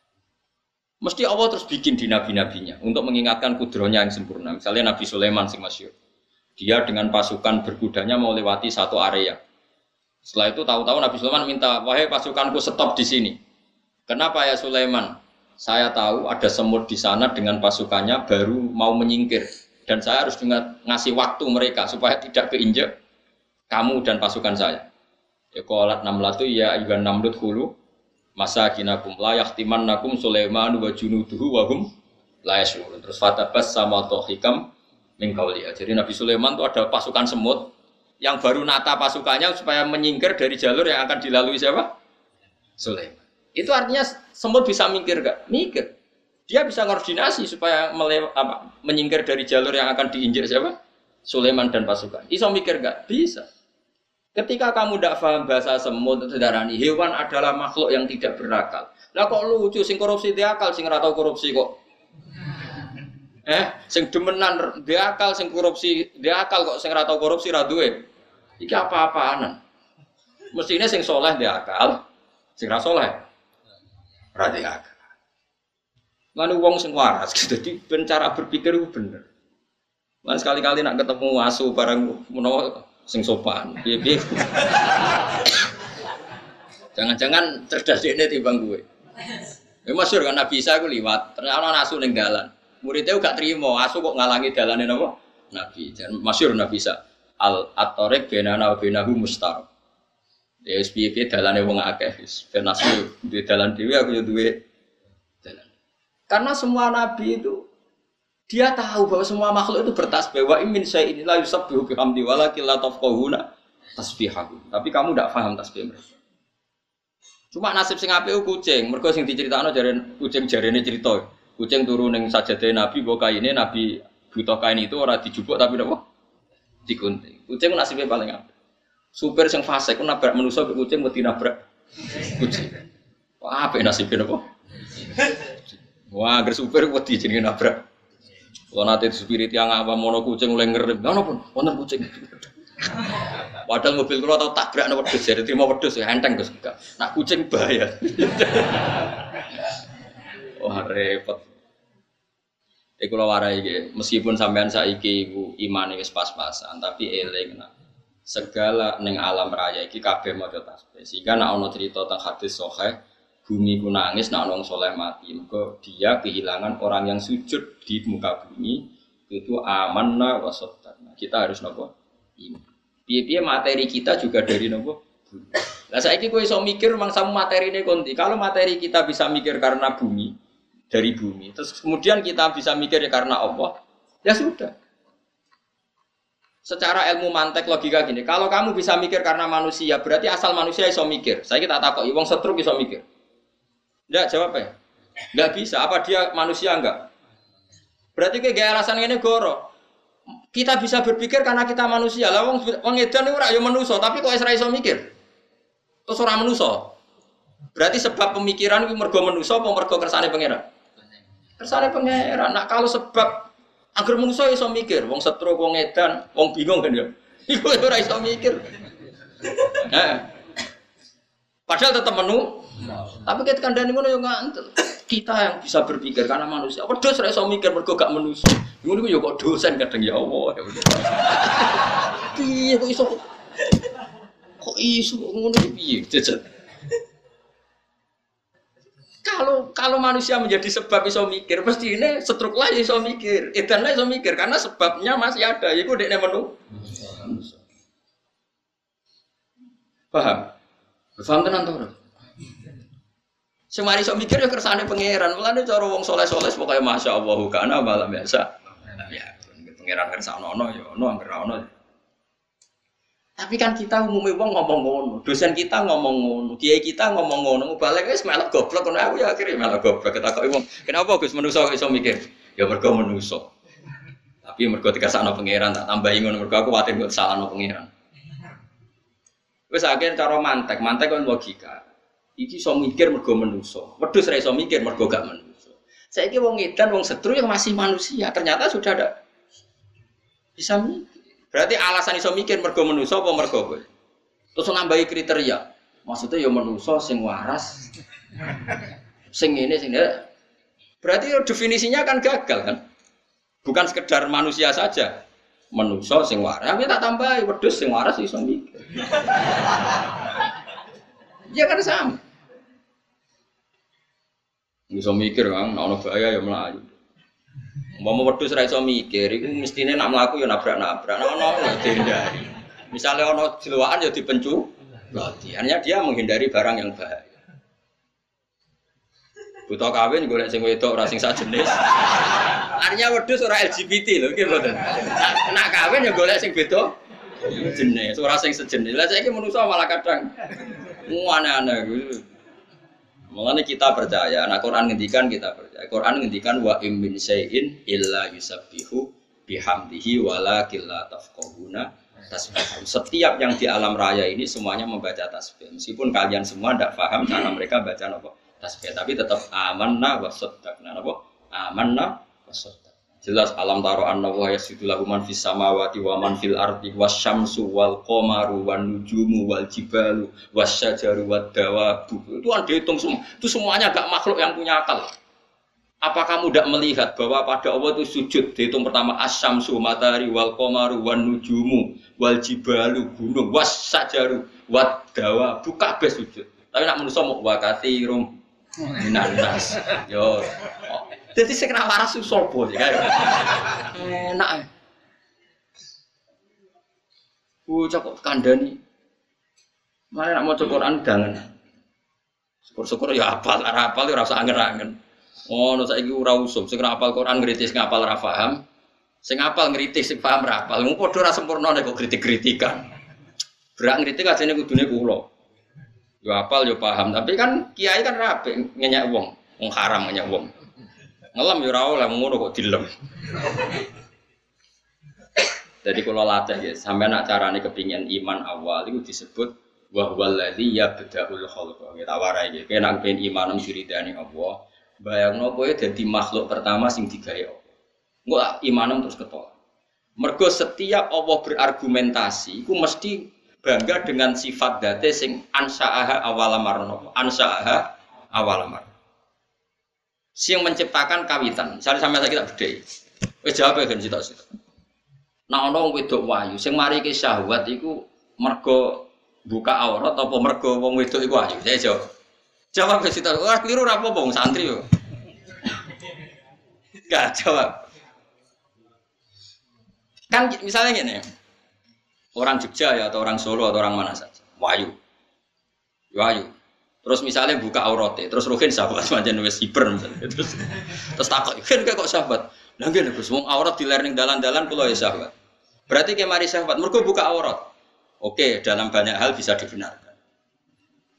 Mesti Allah terus bikin di nabi-nabinya untuk mengingatkan kudronya yang sempurna. Misalnya Nabi Sulaiman sing masyhur. Dia dengan pasukan berkudanya mau lewati satu area. Setelah itu tahu-tahu Nabi Sulaiman minta, wahai pasukanku stop di sini. Kenapa ya Sulaiman? Saya tahu ada semut di sana dengan pasukannya baru mau menyingkir. Dan saya harus dengan ngasih waktu mereka supaya tidak keinjak kamu dan pasukan saya. Ya kolat namlatu ya ayuhan namlut hulu masa kinakum layak timan nakum Sulaiman wa junuduhu wahum layashurun. Terus fatabas sama tohikam Mingkaulia. Jadi Nabi Sulaiman itu ada pasukan semut yang baru nata pasukannya supaya menyingkir dari jalur yang akan dilalui siapa? Sulaiman. Itu artinya semut bisa mikir gak? Mikir. Dia bisa koordinasi supaya melew, apa, menyingkir dari jalur yang akan diinjak siapa? Sulaiman dan pasukan. Iso mikir gak? Bisa. Ketika kamu tidak paham bahasa semut, ini hewan adalah makhluk yang tidak berakal. Lah kok lucu, sing korupsi dia akal, sing ratau korupsi kok Eh, sing demenan dia akal sing korupsi, dia akal kok sing ratau korupsi ra duwe. Iki apa-apaanan. Mestinya sing soleh dia akal, sing ra soleh ra akal. Lalu wong sing waras, *laughs* jadi cara berpikir bener. Lan sekali-kali nak ketemu asu barang menawa sing sopan, piye-piye. Jangan-jangan cerdas ini timbang gue. Ya masyur kan Nabi Isa aku liwat, ternyata asu ning dalan. Muridnya gak terima, asu kok ngalangi dalane napa? Nabi. Dan masyhur Nabi sa al atorek benana benahu mustar. Ya SPP dalane wong akeh wis ben asu duwe dalan dhewe aku yo duwe. Karena semua nabi itu dia tahu bahwa semua makhluk itu bertasbih wa imin saya inilah yusabbihu bihamdi walakin la tafqahuna tasbihahu. Tapi kamu tidak paham tasbih mereka. Cuma nasib sing apik kucing, mergo sing diceritakno jare kucing jarene cerita. Kucing turun yang saja Nabi bawa kainnya Nabi butuh kain itu orang dijubuk tapi apa? Digunting. Kucing nasibnya paling apa? Super yang fase, aku nabrak manusia ke kucing mesti nabrak kucing. Wah, apa nasibnya apa? Wah, agar super jadi nabrak. Kalau nanti spirit yang apa mono kucing mulai ngerem, mana pun, kucing. Padahal mobil kalau tahu tabrak nomor wedus, jadi terima wedus ya enteng gus Nak kucing bahaya. *laughs* Wah repot. Iku kula warai meskipun sampean saiki iku imane wis pas-pasan, tapi eling nah. Segala ning alam raya iki kabeh maca tasbih. Sehingga nek ana cerita tentang hadis sahih, bumi ku nangis nek wong soleh mati. Mergo dia kehilangan orang yang sujud di muka bumi itu amanna wa nah, Kita harus nopo? Iman. Piye-piye materi kita juga dari nopo? Lah saiki kowe iso mikir mangsamu materine konti. Kalau materi kita bisa mikir karena bumi, dari bumi. Terus kemudian kita bisa mikir ya karena Allah, ya sudah. Secara ilmu mantek logika gini, kalau kamu bisa mikir karena manusia, berarti asal manusia iso mikir. Saya kita takut, wong setruk iso mikir. Enggak jawab ya? Enggak bisa. Apa dia manusia enggak? Berarti kayak gaya alasan ini goro. Kita bisa berpikir karena kita manusia. Lah wong wong edan niku ora ya manusa, tapi kok ora iso mikir. Terus ora manusa. Berarti sebab pemikiran itu mergo manusa apa mergo kersane pangeran? Kersane pangeran. Nah kalau sebab agar manusa iso mikir, wong setro wong edan, wong bingung kan ya. *laughs* Iku ora iso mikir. Nah. Padahal tetap menu. Tapi ketika kandani ngono yo ngantel kita yang bisa berpikir karena manusia. Apa dosa iso mikir mergo gak manusia. Ngono yo kok dosen kadang ya Allah. Piye kok iso kok iso ngono piye jajan. Kalau kalau manusia menjadi sebab iso mikir, pasti ini setruk lah iso mikir, edan lah iso mikir karena sebabnya masih ada. Iku dekne menu. Paham? Paham tenan to? Semari sok mikir ya kersane pangeran. Mulane cara wong soleh-soleh pokoke masya Allah kana malam biasa. Ya, pangeran kersa ono ya ono angger ono. Tapi kan kita umumnya wong ngomong ngono, dosen kita ngomong ngono, kiai kita ngomong ngono, balik wis melok goblok ngono aku ya akhirnya melok goblok ketakoki wong. Kenapa Gus manusa kok iso mikir? Ya mergo manusa. Tapi mergo dikasakno pangeran tak tambahi ngono mergo aku kuwatir kok salahno pangeran. Wis akhirnya cara mantek, mantek kan logika. Iki so mikir mergo menuso. Wedhus ra iso mikir mergo gak menuso. Saiki wong edan wong setru yang masih manusia, ternyata sudah ada bisa mikir. Berarti alasan iso mikir mergo menuso apa mergo kowe? Terus nambahi kriteria. Maksudnya ya menuso sing waras. Sing ini sing ini. Berarti definisinya kan gagal kan? Bukan sekedar manusia saja. Menuso sing waras, tapi tak tambahi wedhus sing waras iso mikir. *laughs* Ya kan sama. Bisa mikir kan, nah, ono bahaya ya melayu. Mau wedus ra iso mikir, itu mestine nak melaku ya nabrak-nabrak, nah ono ya dihindari. Misalnya ono jeluaan ya dipencu, berarti artinya dia menghindari barang yang bahaya. Butuh kawin golek sing wedok ora sing jenis. Artinya wedus ora LGBT lho, nggih mboten. Nak kawin ya golek sing beda jenis, ora sing sejenis. Lah saiki manusa malah kadang aneh-aneh. Mengenai kita percaya, nah Quran ngendikan kita percaya. Quran ngendikan wa im min syai'in illa yusabbihu bihamdihi walakin la tafqahuna tasbih. Setiap yang di alam raya ini semuanya membaca tasbih. Meskipun kalian semua tidak paham cara mereka baca apa tasbih, tapi tetap amanna wa saddaqna apa? Amanna wa Jelas alam taro anna wa yasidu lahu man fis samawati wa man fil ardi wasyamsu wal qamaru wan nujumu wal jibalu wasyajaru wad dawabu. Itu kan dihitung semua. Itu semuanya gak makhluk yang punya akal. Apa kamu tidak melihat bahwa pada Allah itu sujud dihitung pertama asyamsu matahari wal qamaru wan nujumu wal jibalu gunung wasyajaru wad dawabu kabeh sujud. Tapi nak manusa mau wakati rum minan Yo jadi saya kena waras sopo sih kayak. Enak. Bocah kok kandani. Mana nak mau Quran jangan. Syukur-syukur ya apal, ora apal ya rasa angen-angen. Oh, no saiki ora usum, sing apal Quran ngritis ngapal ora paham. Sing apal ngritis sing paham ora apal. Mung padha ora sempurna nek kok kritik-kritikan. Berak ngritik ajene kudune kula. Yo apal yo paham, tapi kan kiai kan rapi ngenyak wong, wong haram wong. Ngelam ya ora oleh ngono kok dilem. Jadi kalau latih ya, sampai nak carane kepingin iman awal itu disebut wahwal ladzi yabda'ul khalqa. Kita warai ya, kena pengen iman diridani Allah. Bayangno kowe dadi makhluk pertama sing digawe Allah. Enggak imanem terus ketolak. Mergo setiap Allah berargumentasi, ku mesti bangga dengan sifat date sing ansaaha awalamarno, ansaaha awalamar yang menciptakan kawitan. Misalnya sampai kita bedai. Wes jawab ya kan cita cita. Nah ono wedok wahyu, sing mari ke syahwat iku mergo buka aurat apa mergo wong wedok iku wahyu. Saya jawab. Jawab ke cita. Wah keliru apa wong santri yo. *laughs* Gak jawab. Kan misalnya gini, orang Jogja ya atau orang Solo atau orang mana saja, wahyu, wahyu. Terus misalnya buka auratnya, terus Ruhin sahabat macam wes hiper misalnya. Terus terus takut, kan kok sahabat. Nggih Gus, wong aurat di learning dalan-dalan kula ya sahabat. Berarti kayak mari sahabat, mergo buka aurat. Oke, dalam banyak hal bisa dibenarkan.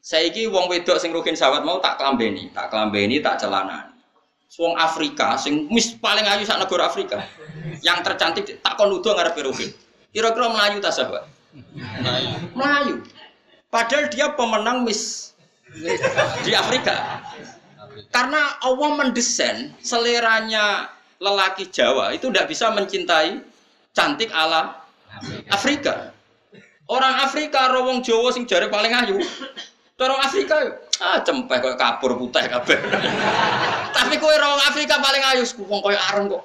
Saiki wong wedok sing Ruhin sahabat mau tak klambeni, tak klambeni, tak celana. Wong Afrika sing mis paling ayu sak negara Afrika. Yang tercantik tak kon nuduh ngarep Ruhin. Kira-kira Melayu tak sahabat? Melayu. Padahal dia pemenang Miss di Afrika. Karena Allah mendesain seleranya lelaki Jawa itu tidak bisa mencintai cantik ala Afrika. Orang Afrika rawong Jawa sing jari paling ayu. Orang Afrika ah cempeh kok kapur putih kabeh. Tapi kowe rawong Afrika paling ayu wong koyo areng kok.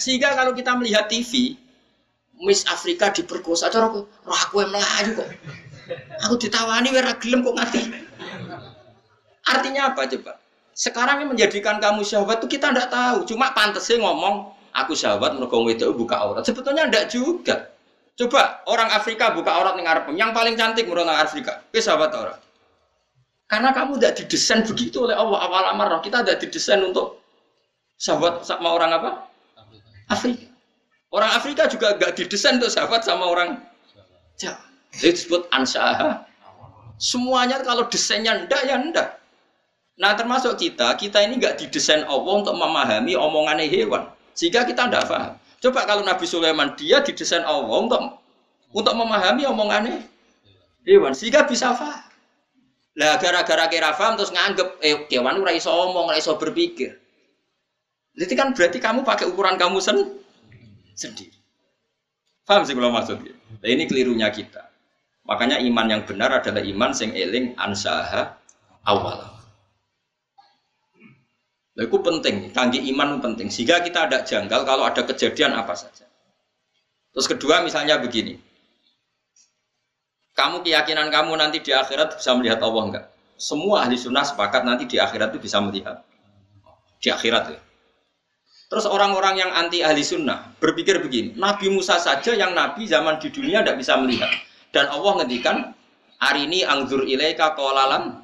Sehingga kalau kita melihat TV, Miss Afrika diperkosa, cara aku, aku yang melayu kok. Aku ditawani wira gelem kok ngerti. Artinya apa coba? Sekarang yang menjadikan kamu syahwat itu kita tidak tahu. Cuma pantasnya ngomong aku syahwat mergo itu buka aurat. Sebetulnya tidak juga. Coba orang Afrika buka aurat ning ngarep. Yang paling cantik menurut Afrika. Wis sahabat orang. Karena kamu tidak didesain begitu oleh Allah awal amarah. Kita tidak didesain untuk sahabat sama orang apa? Afrika. Orang Afrika juga gak didesain untuk sahabat sama orang Jawa. Itu disebut ansaha. Semuanya kalau desainnya ndak ya ndak. Nah termasuk kita, kita ini nggak didesain Allah untuk memahami omongannya hewan. Sehingga kita ndak paham. Coba kalau Nabi Sulaiman dia didesain Allah untuk untuk memahami omongannya hewan sehingga bisa paham. Lah gara-gara kira paham terus nganggep eh kewan ora iso omong, ora iso berpikir. Jadi kan berarti kamu pakai ukuran kamu sen sendiri. Paham sih kalau maksudnya? Nah, ini kelirunya kita. Makanya iman yang benar adalah iman sing eling ansaha awal. Nah, itu penting, kangge iman penting. Sehingga kita ada janggal kalau ada kejadian apa saja. Terus kedua misalnya begini. Kamu keyakinan kamu nanti di akhirat bisa melihat Allah enggak? Semua ahli sunnah sepakat nanti di akhirat itu bisa melihat. Di akhirat ya. Terus orang-orang yang anti ahli sunnah berpikir begini, Nabi Musa saja yang nabi zaman di dunia tidak bisa melihat. Dan Allah ngendikan, hari ini angzur ilaika kolalam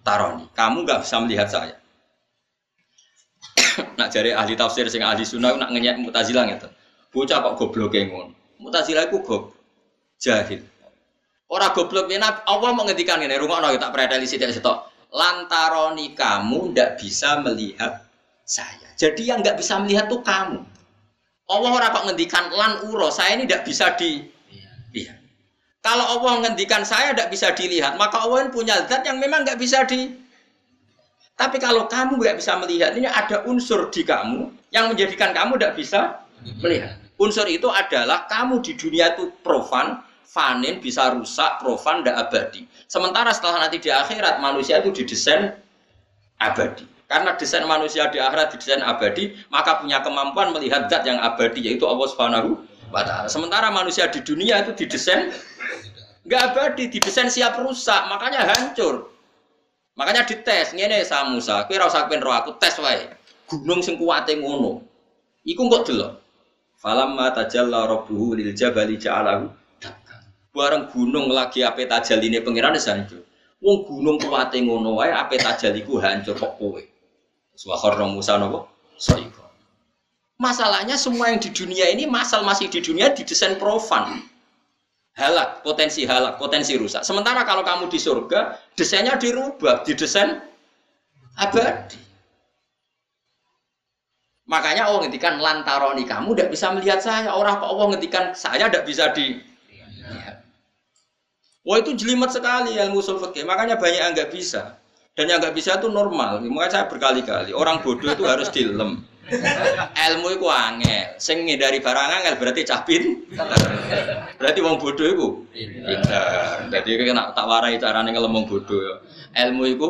taroni. Kamu nggak bisa melihat saya nak jari ahli tafsir sing ahli sunnah nak ngenyek mutazilah gitu. Bocah kok goblok ngono. Mutazilah iku goblok. Jahil. Ora goblok yen Allah mau ngendikan ngene, rungokno ya tak predeli sithik sitok. Lantaroni kamu ndak bisa melihat saya. Jadi yang nggak bisa melihat tuh kamu. Allah ora kok ngendikan lan uro, saya ini tidak bisa dilihat. Kalau Allah ngendikan saya tidak bisa dilihat, maka Allah punya zat yang memang nggak bisa di tapi kalau kamu nggak bisa melihat, ini ada unsur di kamu yang menjadikan kamu tidak bisa melihat. Unsur itu adalah kamu di dunia itu profan, fanin, bisa rusak, profan, tidak abadi. Sementara setelah nanti di akhirat, manusia itu didesain abadi. Karena desain manusia di akhirat didesain abadi, maka punya kemampuan melihat zat yang abadi, yaitu Allah Subhanahu wa Ta'ala. Sementara manusia di dunia itu didesain nggak abadi, didesain siap rusak, makanya hancur. Makanya dites ngene sa Musa, kowe ora usah roh aku tes wae. Gunung sing kuwate ngono. Iku kok delok. Falamma tajalla rabbuhu lil jabali ja'alahu Bareng gunung lagi ape tajaline pangeran hancur. Wong gunung kuwate ngono wae ape tajaliku hancur kok kowe. Suwakharna Musa napa? Saiko. Masalahnya semua yang di dunia ini masal masih di dunia didesain profan halak, potensi halak, potensi rusak. Sementara kalau kamu di surga, desainnya dirubah, didesain abadi. Makanya Allah ngendikan lantaroni kamu tidak bisa melihat saya. Orang kok Allah ngendikan saya tidak bisa di Wah itu jelimet sekali ilmu usul fikih. Makanya banyak yang nggak bisa. Dan yang nggak bisa itu normal. Makanya saya berkali-kali orang bodoh itu harus dilem. Ilmu itu angel. Sing dari barang angel berarti capin. Berarti wong bodoh itu pinter. Jadi kena tak warai carane ngelem wong bodoh. Ilmu itu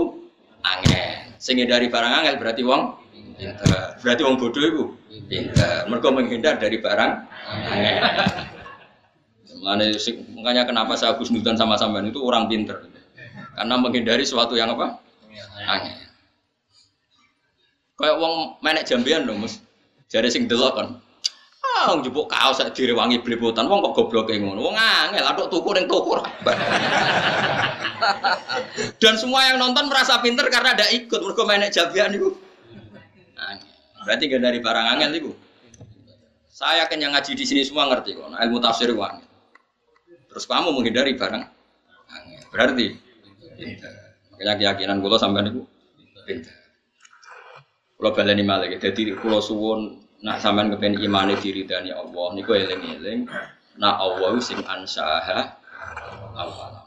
angel. Sing dari barang angel berarti wong pinter. Berarti wong bodoh itu pinter. Mereka menghindar dari barang. Makanya kenapa saya khusnudan sama sampean itu orang pinter. Karena menghindari sesuatu yang apa? Angel. Kayak wong menek jambian dong, Mas. Jare sing delok kan. Ah, jupuk kaos sak direwangi blepotan, wong kok gobloke ngono. Wong angel, atuk tuku ning toko *laughs* Dan semua yang nonton merasa pinter karena ada ikut mergo menek jambian itu. Berarti gak dari barang angel itu. Saya kan yang ngaji di sini semua ngerti kok, ilmu tafsir wang. Terus kamu menghindari barang angel. Berarti. Makanya keyakinan gue sampai niku pinter. Kalau baleni malah, jadi kulo suwon Nak sampean kepen imane diridani Allah niku eling-eling nak Allah sing ansaha awal.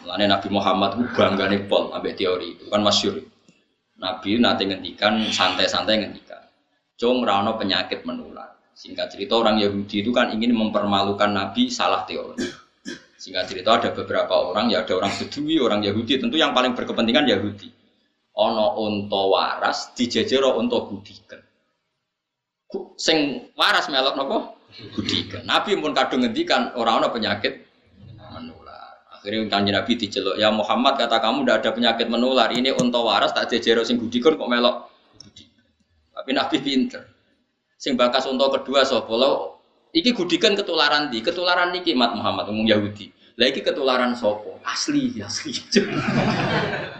Mulane Nabi Muhammad ku banggane pol ambek teori itu kan masyhur. Nabi nanti ngendikan santai-santai ngendikan. Cung rano penyakit menular. Singkat cerita orang Yahudi itu kan ingin mempermalukan Nabi salah teori. Singkat cerita ada beberapa orang ya ada orang Bedui, orang Yahudi tentu yang paling berkepentingan Yahudi. Ono unta waras dijejero unta gudikan sing waras melok nopo gudikan. Nabi pun kadung ngendikan orang orang penyakit menular. Akhirnya kanjeng Nabi diceluk, "Ya Muhammad, kata kamu tidak ada penyakit menular. Ini unta waras tak jejero sing gudikan kok melok gudikan." Tapi Nabi pinter. Sing bakas unta kedua sapa lo iki gudikan ketularan di, ketularan niki Mat Muhammad umum Yahudi. Lah iki ketularan sopo? Asli, asli. *laughs*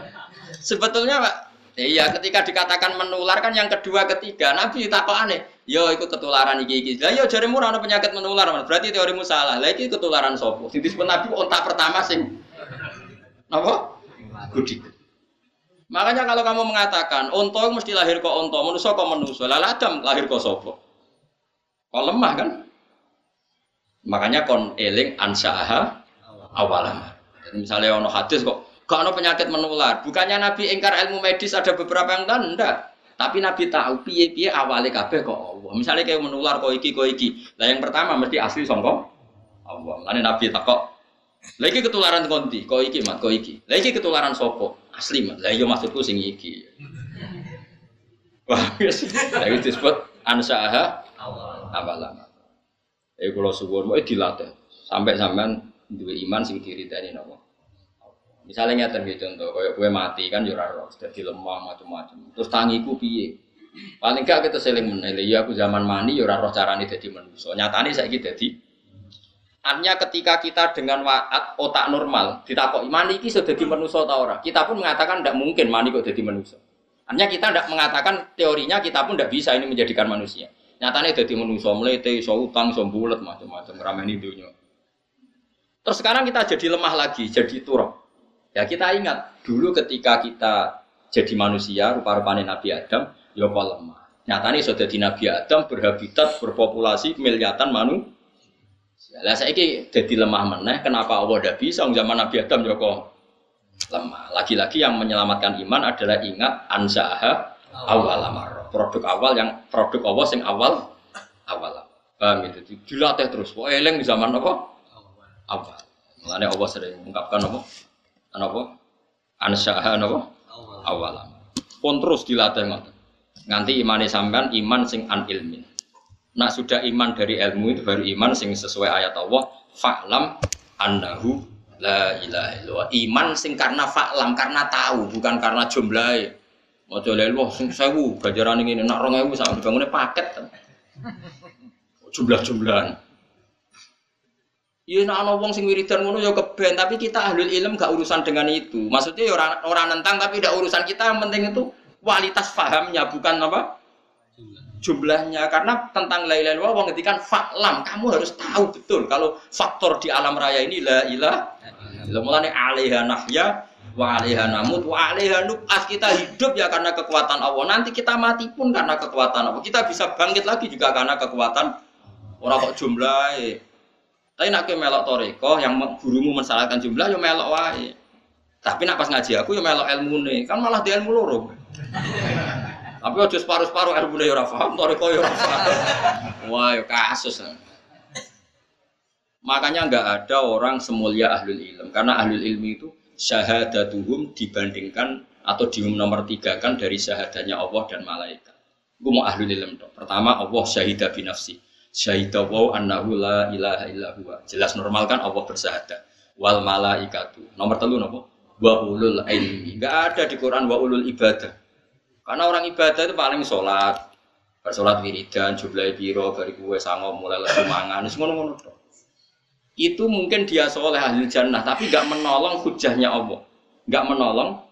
Sebetulnya Pak, Iya, ketika dikatakan menular kan yang kedua ketiga Nabi takut aneh. Yo, itu ketularan iki iki. Lah yo jare murah penyakit menular, berarti teorimu salah. Lah iki ketularan sopo? Sing disebut Nabi ontak pertama sing apa? Gudik. Makanya kalau kamu mengatakan onto mesti lahir kok onto, manusia kok manusia, lah Adam lahir kok sopo? Kok lemah kan? Makanya kon eling ansaha awalan. Jadi misalnya ono hadis kok Gak ada penyakit menular. Bukannya Nabi ingkar ilmu medis ada beberapa yang enggak. Tapi Nabi tahu piye piye awalnya kabeh kok Allah. Misalnya kayak menular kok iki kok iki. Lah yang pertama mesti asli songkok Allah. Lain Nabi takok. Lagi ketularan konti, kok iki mat, kok iki. Lagi ketularan sopo, asli mat. Lah iya maksudku sing iki. Wah, lagi disebut ansaha awalan. Eh kalau suwun mau dilatih sampai sampean dua iman sing diridani napa. Misalnya nyata gitu contoh, kayak gue mati kan jurah roh, jadi lemah macam-macam. Terus tangiku piye? Paling gak kita seling menilai, ya aku zaman mani jurah roh caranya jadi manusia. Nyatanya saya gitu jadi. Artinya ketika kita dengan otak normal, kok mani ini sudah jadi manusia atau orang, kita pun mengatakan tidak mungkin mani kok jadi manusia. Artinya kita tidak mengatakan teorinya kita pun tidak bisa ini menjadikan manusia. Nyatanya jadi manusia melete, so utang, so bulat macam-macam ramen dunia. Terus sekarang kita jadi lemah lagi, jadi turun. Ya kita ingat dulu ketika kita jadi manusia rupa-rupanya Nabi Adam, ya lemah. Nyatanya sudah di Nabi Adam berhabitat berpopulasi miliatan manusia. Lah saya ini jadi lemah meneh. Kenapa Allah tidak bisa? Zaman Nabi Adam ya kok lemah. Lagi-lagi yang menyelamatkan iman adalah ingat ansaha awal amar. Produk awal yang produk Allah yang awal awal. Paham itu? Dilatih terus. Kok eleng di zaman apa? Awal. Mengenai Allah sering mengungkapkan apa? Anapa? Ansyaha napa? Awalam. Pun terus dilatih ngoten. Nganti imane sampean iman sing an ilmin. Nak sudah iman dari ilmu itu baru iman sing sesuai ayat Allah. Fa'lam annahu la ilaha illallah. Iman sing karena fa'lam karena tahu bukan karena jumlah. Mau coba wah sing sewu gajaran ini nak rong ewu sampai dibangunnya paket. *laughs* Jumlah-jumlahan. Iya, nak ana wong sing wiridan ngono ya keben, tapi kita ahlul ilm gak urusan dengan itu. Maksudnya ya orang orang nentang tapi tidak urusan kita, yang penting itu kualitas fahamnya bukan apa? Jumlahnya karena tentang la illallah wong ngetikan faklam, kamu harus tahu betul kalau faktor di alam raya ini la ilaha illallah. Mulane alaiha nahya wa alaiha namut wa alaiha nub'as kita hidup ya karena kekuatan Allah. Nanti kita mati pun karena kekuatan Allah. Kita bisa bangkit lagi juga karena kekuatan orang kok jumlah tapi nak melok toreko yang gurumu mensalahkan jumlah yo melok wae. Tapi nak pas ngaji aku yo melok ilmu nih, kan malah di ilmu loro. Tapi aja separuh-separuh ilmu nih ora paham, toreko yo ora Wah yo kasus. Makanya nggak ada orang semulia ahlul ilm karena ahlul ilmi itu syahadatuhum dibandingkan atau di nomor tiga kan dari syahadatnya Allah dan malaikat. Gue mau ahlul ilm dong. Pertama Allah syahidah binafsi syahidah wa annahu la ilaha illa huwa. Jelas normal kan Allah bersahadat. Wal malaikatu. Nomor telu nopo? Wa ulul ilmi. Enggak ada di Quran wa ulul ibadah. Karena orang ibadah itu paling sholat, bersolat wiridan, jumlah biro, bari kue sango, mulai lesu mangan, semua ngono Itu mungkin dia soleh ahli jannah, tapi nggak menolong hujahnya Allah, nggak menolong.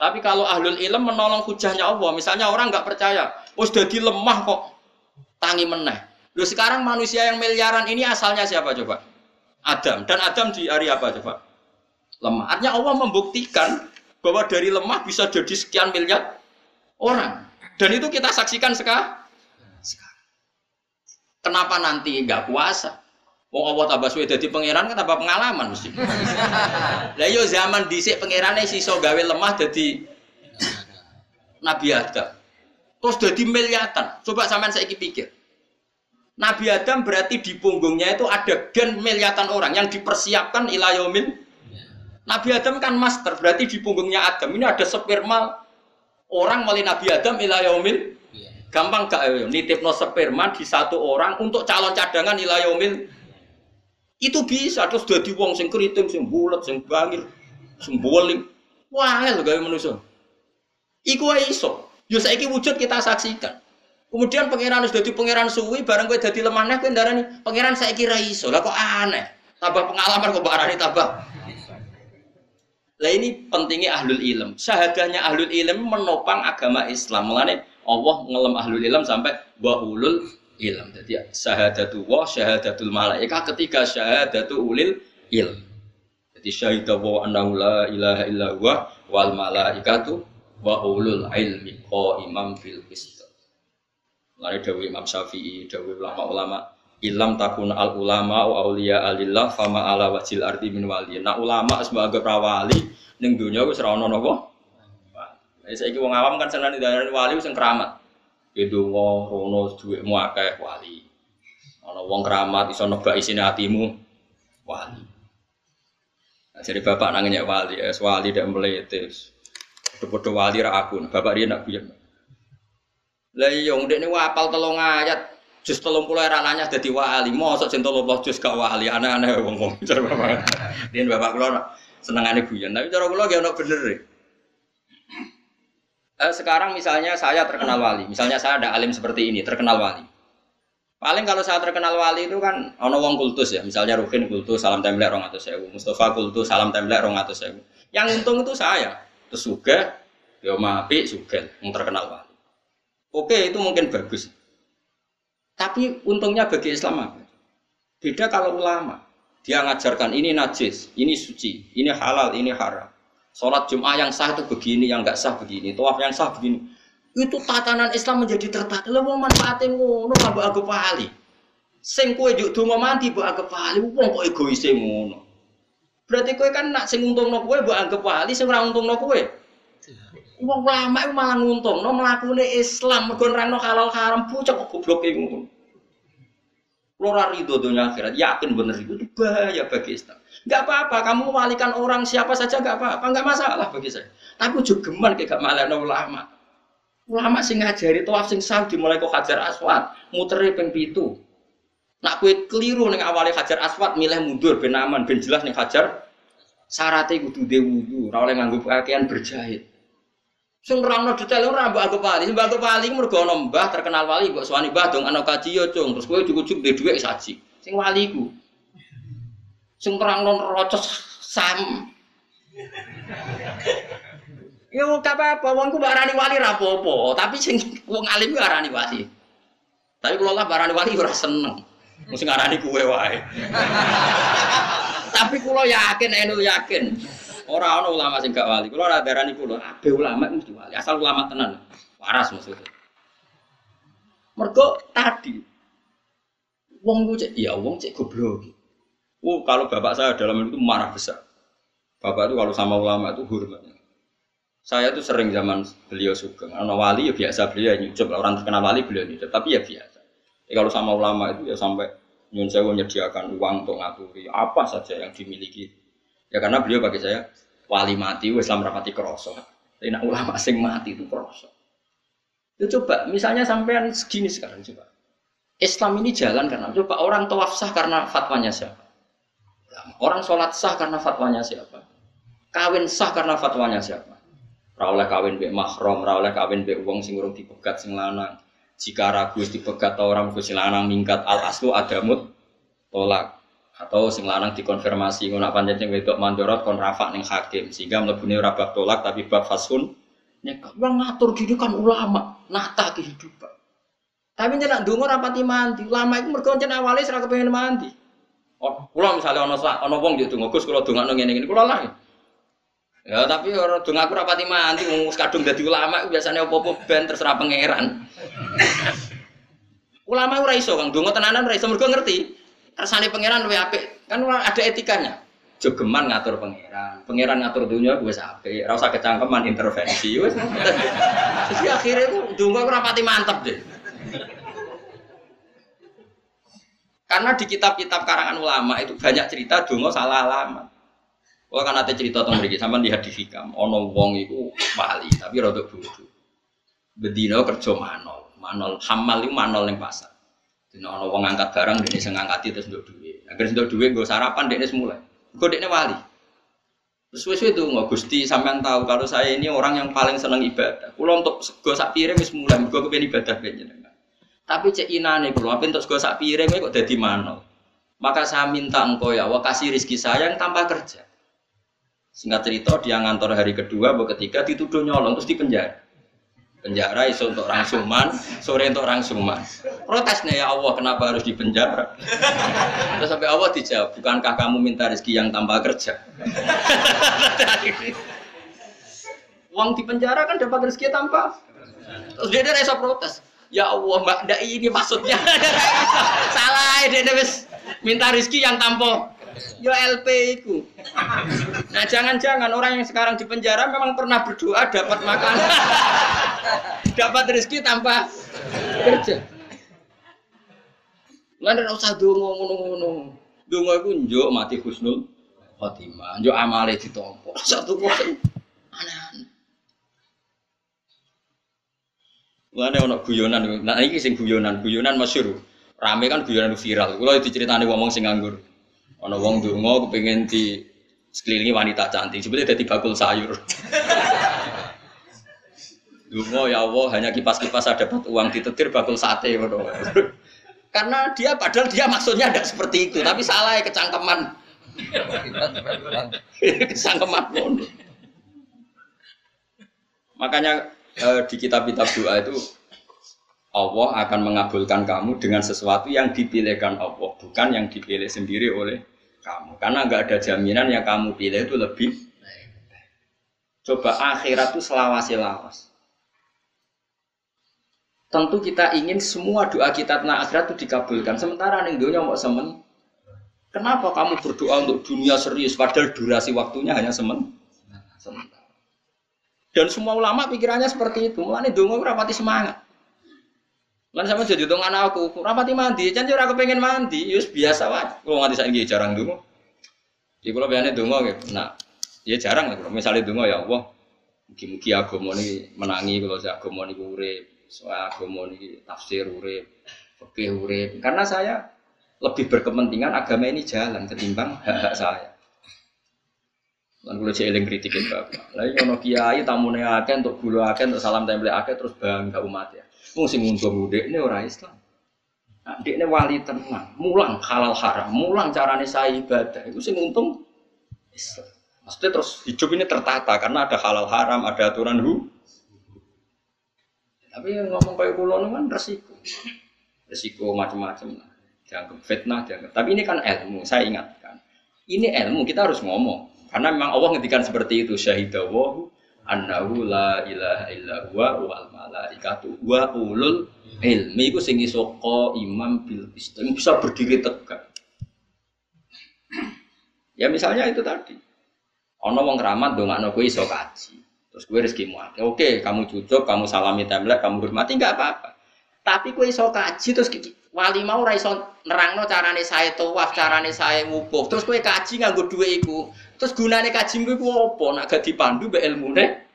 Tapi kalau ahlul ilm menolong hujahnya Allah, misalnya orang nggak percaya, oh sudah lemah kok, tangi meneh. Lu sekarang manusia yang miliaran ini asalnya siapa coba? Adam. Dan Adam di hari apa coba? Lemah. Artinya Allah membuktikan bahwa dari lemah bisa jadi sekian miliar orang. Dan itu kita saksikan sekarang. Kenapa nanti nggak puasa? Wong Allah tambah suwe dadi pangeran kan tambah pengalaman mesti. *laughs* Lah yo zaman dhisik pangerane siso gawe lemah dadi Nabi Adam. Terus dadi miliatan. Coba sampean saiki pikir. Nabi Adam berarti di punggungnya itu ada gen miliatan orang yang dipersiapkan ilayomin. Nabi Adam kan master, berarti di punggungnya Adam ini ada sperma orang melalui Nabi Adam ilayomin. Gampang gak? Nitip no sperma di satu orang untuk calon cadangan ilayomin itu bisa terus jadi wong sing keriting, sing bulat, sing bangir, sing boling. Wah, lho gawe manusia. Iku iso. Yo saiki wujud kita saksikan. Kemudian pangeran sudah jadi pangeran suwi, bareng gue jadi lemah nih, gue nih pangeran saya kira iso. Lah kok aneh? Tambah pengalaman kok barani tambah. Lah ini pentingnya ahlul ilm. Syahadahnya ahlul ilm menopang agama Islam. Mulane Allah ngelem ahlul ilm sampai bahulul ilm. Jadi syahadatu wa syahadatul malaika ketika syahadatu ulil ilm. Jadi syahidah wa la ilaha illa huwa wal malaikatu wa ulul ilmi imam fil qist. Lari dawi Imam Syafi'i, dawi ulama-ulama ilam takun al ulama wa aulia alillah fama ala wajil arti min wali. Nah ulama sebagai prawali ning dunia wis ora ono napa. Saiki wong awam kan seneng didarani wali sing keramat. Itu wong rono dhuwitmu akeh wali. Ana wong keramat iso nebak isine atimu wali. Nah, jadi bapak nangnya wali, es wali dan meletes. Podo wali ra aku, bapak dia nak biyen. Lah iya ndekne apal telung ayat, jus telung puluh era nanya jadi wali, mosok jentul telung jus gak wali, aneh-aneh wong wong. *laughs* Cara bapak, kula senengane buyen, tapi cara kula gak ono bener. Ya eh, sekarang misalnya saya terkenal wali, misalnya saya ada alim seperti ini, terkenal wali. Paling kalau saya terkenal wali itu kan ono wong kultus ya, misalnya Rukin kultus salam templek rong atau sewu, Mustafa kultus salam templek rong atau sewu. Yang untung itu saya, terus juga, yo mapi suga, yang terkenal wali. Oke itu mungkin bagus, tapi untungnya bagi Islam apa? Beda kalau ulama, dia ngajarkan ini najis, ini suci, ini halal, ini haram. Sholat Jum'ah yang sah itu begini, yang nggak sah begini. Tawaf yang sah begini. Itu tatanan Islam menjadi tertata. Lo mau manfaatin ngono kan mbok anggap wali. Sing kowe juk donga mandi mbok anggap wali, wong kok egois ngono. Berarti kowe kan nak sing untungno kowe mbok anggap wali, sing ora untungno kowe. Wong ulama itu malah nguntungno mlakune Islam mergo nerangno halal haram pucuk kok gobloke ngono. Lora ridho dunia akhirat, yakin bener itu, itu bahaya bagi Islam. Gak apa-apa, kamu walikan orang siapa saja gak apa-apa, gak masalah bagi saya. Tapi juga geman kayak gak malah ulama. Ulama sing ngajari tawaf sing sah dimulai kok hajar aswad, muteri ping pitu. Nak kue keliru nih awalnya hajar aswad, milih mundur ben aman, ben jelas nih hajar. Syaratnya kudu dewu, ora oleh berjahit. Sing nerangno detail ora mbok anggap wali, mbok anggap wali mergo ana mbah terkenal wali mbok suwani mbah dong ana kaji yo cung, terus kowe cukup-cukup duwe dhuwit saji. Sing wali ku. Sing terangno rocos sam. Yo gak apa-apa, wong ku wali ra apa-apa, tapi sing wong alim ku arani wali. Tapi kalau lah barani wali ora seneng. Mesti ngarani kuwe wae. tapi kulo yakin, enu yakin. Orang orang ulama sing gak wali. Kalau ada darani kulo, abe ulama mesti wali. Asal ulama tenan. Waras maksudnya. Mergo tadi wong ku cek, ya wong cek goblok. Oh, kalau bapak saya dalam itu marah besar. Bapak itu kalau sama ulama itu hormatnya. Saya tuh sering zaman beliau suka. Kalau wali ya biasa beliau nyucup. Orang terkenal wali beliau nyucup. Tapi ya biasa. Jadi kalau sama ulama itu ya sampai nyun saya menyediakan uang untuk ngaturi apa saja yang dimiliki Ya karena beliau bagi saya wali mati, Islam rapati kroso. Tapi nak ulama sing mati itu kroso. Ya coba, misalnya sampean segini sekarang coba. Islam ini jalan karena coba orang tawaf sah karena fatwanya siapa? Orang sholat sah karena fatwanya siapa? Kawin sah karena fatwanya siapa? Rawleh kawin be mahrom, rawleh kawin be uang sing urung dipegat sing lanang. Jika ragu dipegat orang sing lanang mingkat al aslu adamut tolak atau sing lanang dikonfirmasi ngono pancen sing wedok mandorot kon rafak ning hakim. Sehingga mlebune ora bab tolak tapi bab fasun nek wong ngatur gini kan ulama nata kehidupan. Tapi nek ndonga ora pati mandi ulama itu mergo jen awale ora kepengin mandi. Oh kula misalnya ana ana wong yo donga Gus kula dongakno ngene-ngene kula lah Ya tapi orang dong aku rapati mandi, ngurus kadung jadi ulama biasanya apa-apa ben terserah pangeran. *laughs* Ulama ora iso Kang, donga tenanan ora iso mergo ngerti. Kersane pangeran luwih apik. Kan ada etikanya. Jogeman ngatur pangeran, pangeran ngatur dunia gue sampai, rasa kecangkeman intervensi. Jadi akhirnya tuh dungo ora pati mantep deh. Karena di kitab-kitab karangan ulama itu banyak cerita dungo salah alamat. Wah kan ada cerita tentang mereka, sama lihat di hikam, ono wong itu wali, tapi rodok bodoh. Bedino kerja manol, manol hamal itu manol yang pasar. Dino ono wong angkat barang, dia sing ngangkati terus untuk duit. Agar untuk duit gue sarapan, dia semula. Gue dia wali. Terus wes itu nggak gusti sampean tahu kalau saya ini orang yang paling seneng ibadah. Kulo untuk sego sak piring wis mulai, gue kepengen ibadah jenengan. Tapi cek inane kulo, apa untuk sego sak piring kok jadi manol. Maka saya minta engkau ya, wah kasih rizki saya yang tanpa kerja. Singkat cerita dia ngantor hari kedua, bahwa ketiga dituduh nyolong terus dipenjara. Penjara iso untuk orang suman, sore untuk orang suman. Protesnya ya Allah kenapa harus dipenjara? Terus sampai Allah dijawab, bukankah kamu minta rezeki yang tanpa kerja? Uang di penjara kan dapat rezeki tanpa. Terus dia ada rasa protes. Ya Allah, Mbak, ndak ini maksudnya. *laughs* Salah, dia wis minta rezeki yang tanpa Yo LP itu. Nah jangan-jangan orang yang sekarang di penjara memang pernah berdoa dapat makan, *laughs* dapat rezeki tanpa kerja. Lan ora usah donga ngono-ngono. Donga iku njuk mati husnul khotimah, njuk amale ditampa. *laughs* Satu kok aneh-aneh. Lane ono guyonan, nah iki sing guyonan, guyonan masyhur. Rame kan guyonan viral. Kula diceritani wong sing nganggur. Ono wong donga kepengin di sekelilingi wanita cantik, sebetulnya jadi bakul sayur. Dungo ya Allah hanya kipas-kipas ada dapat uang ditetir bakul sate Karena dia padahal dia maksudnya tidak seperti itu, tapi salah ya kecangkeman. kecangkeman Makanya eh, di kitab-kitab doa itu Allah akan mengabulkan kamu dengan sesuatu yang dipilihkan Allah, bukan yang dipilih sendiri oleh kamu. Karena nggak ada jaminan yang kamu pilih itu lebih Coba akhirat itu selawasi lawas. Tentu kita ingin semua doa kita tentang akhirat itu dikabulkan. Sementara nih dunia mau semen. Kenapa kamu berdoa untuk dunia serius padahal durasi waktunya hanya semen? Dan semua ulama pikirannya seperti itu. Mulane dongo rapati semangat. Lan sama jadi dong anakku, rapati mandi, jangan ora pengen mandi, yus biasa wae. Kalau nganti saiki jarang dulu. Jadi kalau biasanya dungo gitu, nah, ya jarang lah. Kalau misalnya dungo ya Allah, mungkin-mungkin agama ini menangi kalau saya agama ini urip, soal agama ini tafsir urip, fikih urip. Karena saya lebih berkepentingan agama ini jalan ketimbang *laughs* hak-hak saya. Lan kula cek eling kritik bapak. Lah ono kiai tamune akeh untuk gula akeh untuk salam tempel akeh terus bangga umat ya. Wong sing ngundang ini ora Islam. Nah, ini wali tenang, mulang halal haram, mulang carane saya ibadah. Itu sing untung Islam. Maksudnya terus hidup ini tertata karena ada halal haram, ada aturan hu. Tapi yang ngomong kayak kulo kan resiko, resiko macam-macam lah. Jangan fitnah, jangan. Tapi ini kan ilmu, saya ingatkan. Ini ilmu kita harus ngomong. Karena memang Allah ngedikan seperti itu syahidawahu annahu la ilaha illa huwa wal malaikatu wa ulul ilmi iku sing iso imam bil bisa berdiri tegak. Ya misalnya itu tadi. Ono wong keramat ndongakno kowe iso kaji. Terus kowe rezekimu akeh. Oke, kamu cucuk, kamu salami template, kamu hormati enggak apa-apa. Tapi kowe iso kaji terus wali mau ora iso nerangno carane saya tawaf, carane saya wukuf. Terus kowe kaji nganggo dhuwit iku. Terus gunane kaji ku apa? Nak gak dipandu mbek ilmune.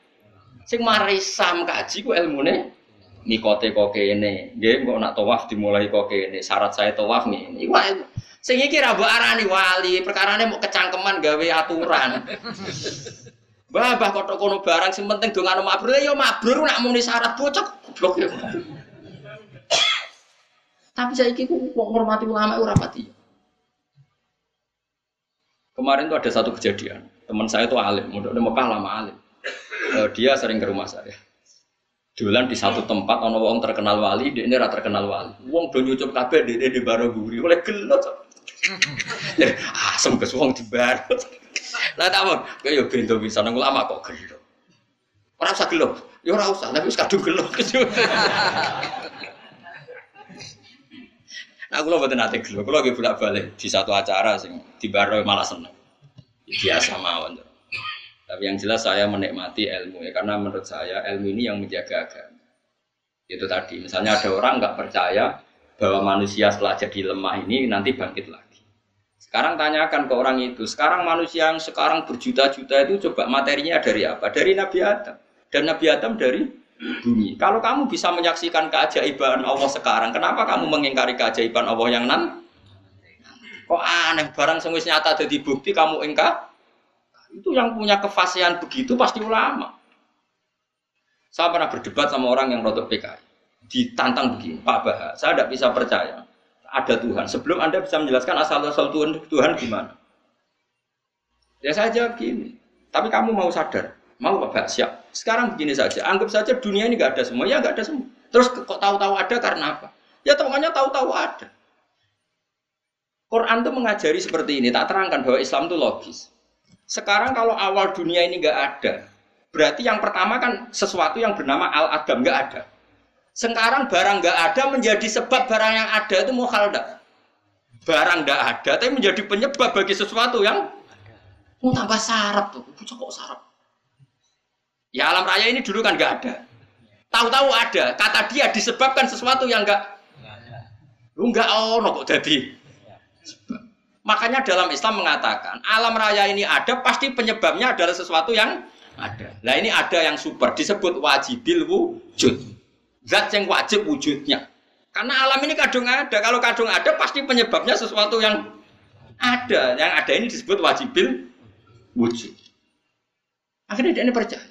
Sing mari sam kaji ku ilmune nikote kok kene. Nggih, kok nak tawaf dimulai kok kene. Syarat saya tawaf ngene. Iku sing iki ra mbok arani wali, perkarane mau kecangkeman gawe aturan. *laughs* Babah kok kono barang sing penting dongano mabrur ya mabrur nak muni syarat bocok goblok ya. *laughs* Tapi saya kira kok ngormati ulama ora pati. Kemarin tuh ada satu kejadian. Teman saya tuh alim, udah di Mekah lama alim. Uh, dia sering ke rumah saya. Jualan di satu tempat, ono wong terkenal wali, dia ini rata terkenal wali. Wong do nyucup kabeh, dia di baro guri, oleh gelot. *laughs* Asem kes wong di baro. Lah tak mon, kayak bento bisa nang ulama kok gelot. Ora usah gelot, ya tapi kadung gelot. *laughs* Nah, aku buat nanti gelo, aku lagi bolak balik di satu acara sing di baru malah seneng. Biasa mawon. Tapi yang jelas saya menikmati ilmu ya, karena menurut saya ilmu ini yang menjaga agama. Itu tadi, misalnya ada orang nggak percaya bahwa manusia setelah jadi lemah ini nanti bangkit lagi. Sekarang tanyakan ke orang itu, sekarang manusia yang sekarang berjuta-juta itu coba materinya dari apa? Dari Nabi Adam. Dan Nabi Adam dari bumi. Kalau kamu bisa menyaksikan keajaiban Allah sekarang, kenapa kamu mengingkari keajaiban Allah yang nan? Kok aneh barang sengwis nyata jadi bukti kamu ingkar? Itu yang punya kefasihan begitu pasti ulama. Saya pernah berdebat sama orang yang rotok PKI. Ditantang begini, Pak Bah, saya tidak bisa percaya ada Tuhan. Sebelum Anda bisa menjelaskan asal-asal Tuhan, Tuhan gimana? Ya jawab gini, tapi kamu mau sadar, mau Pak siap. Sekarang begini saja, anggap saja dunia ini nggak ada semua, ya nggak ada semua. Terus kok tahu-tahu ada karena apa? Ya temannya tahu-tahu ada. Quran itu mengajari seperti ini, tak terangkan bahwa Islam itu logis. Sekarang kalau awal dunia ini nggak ada, berarti yang pertama kan sesuatu yang bernama al-adam nggak ada. Sekarang barang nggak ada menjadi sebab barang yang ada itu mukhalda. Barang nggak ada, tapi menjadi penyebab bagi sesuatu yang mau tambah sarap tuh, kok sarap. Ya alam raya ini dulu kan nggak ada. Tahu-tahu ada. Kata dia disebabkan sesuatu yang nggak. Lu nggak ono kok jadi. Makanya dalam Islam mengatakan alam raya ini ada pasti penyebabnya adalah sesuatu yang ada. Nah ini ada yang super disebut wajibil wujud. Zat yang wajib wujudnya. Karena alam ini kadung ada. Kalau kadung ada pasti penyebabnya sesuatu yang ada. Yang ada ini disebut wajibil wujud. Akhirnya dia ini percaya.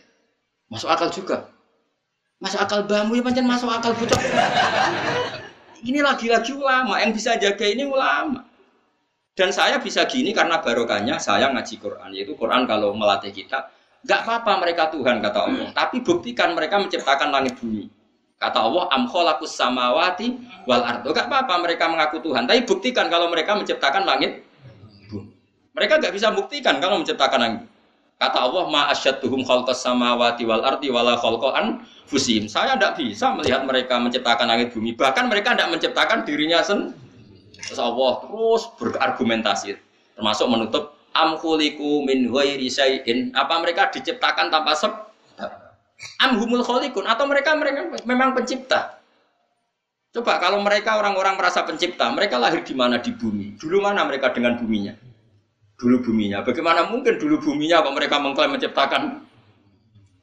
Masuk akal juga. Masuk akal bambu ya pancen masuk akal bocah. Ini lagi-lagi ulama yang bisa jaga ini ulama. Dan saya bisa gini karena barokahnya saya ngaji Quran. Yaitu Quran kalau melatih kita, nggak apa-apa mereka Tuhan kata Allah. Tapi buktikan mereka menciptakan langit bumi. Kata Allah, am khalaqus samawati wal ardo. Gak apa-apa mereka mengaku Tuhan, tapi buktikan kalau mereka menciptakan langit bumi. Mereka gak bisa buktikan kalau menciptakan langit. Kata Allah, ma asyadduhum khalqas samawati wal ardi wala khalqan fusim. Saya tidak bisa melihat mereka menciptakan langit bumi. Bahkan mereka tidak menciptakan dirinya sendiri. Terus Allah terus berargumentasi, termasuk menutup am khuliku min ghairi syai'in. Apa mereka diciptakan tanpa sebab? Am humul khalikun atau mereka mereka memang pencipta? Coba kalau mereka orang-orang merasa pencipta, mereka lahir di mana di bumi? Dulu mana mereka dengan buminya? Dulu buminya. Bagaimana mungkin dulu buminya kok mereka mengklaim menciptakan?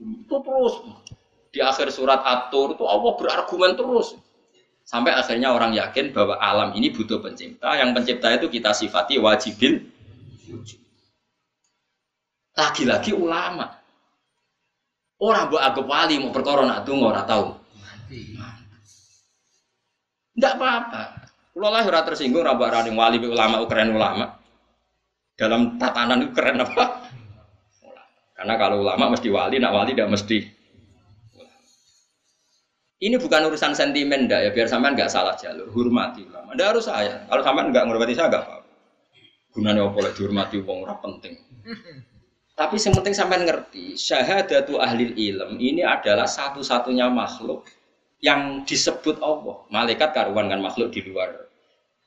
Itu terus. Di akhir surat atur itu Allah berargumen terus. Sampai akhirnya orang yakin bahwa alam ini butuh pencipta. Yang pencipta itu kita sifati wajibil lagi-lagi ulama. Orang buat agak wali mau perkara nak tunggu orang tahu. Tidak apa-apa. Kalau lah tersinggung running wali ulama keren ulama dalam tatanan itu keren apa? Karena kalau ulama mesti wali, nak wali tidak mesti. Ini bukan urusan sentimen, dah ya biar sampean nggak salah jalur, hormati ulama. Ndak harus saya. Kalau sampean nggak menghormati saya nggak apa-apa. Gunanya apa lagi dihormati wong ora penting. Tapi yang penting sampean ngerti, syahadatu ahli ilm ini adalah satu-satunya makhluk yang disebut Allah. Malaikat karuan kan makhluk di luar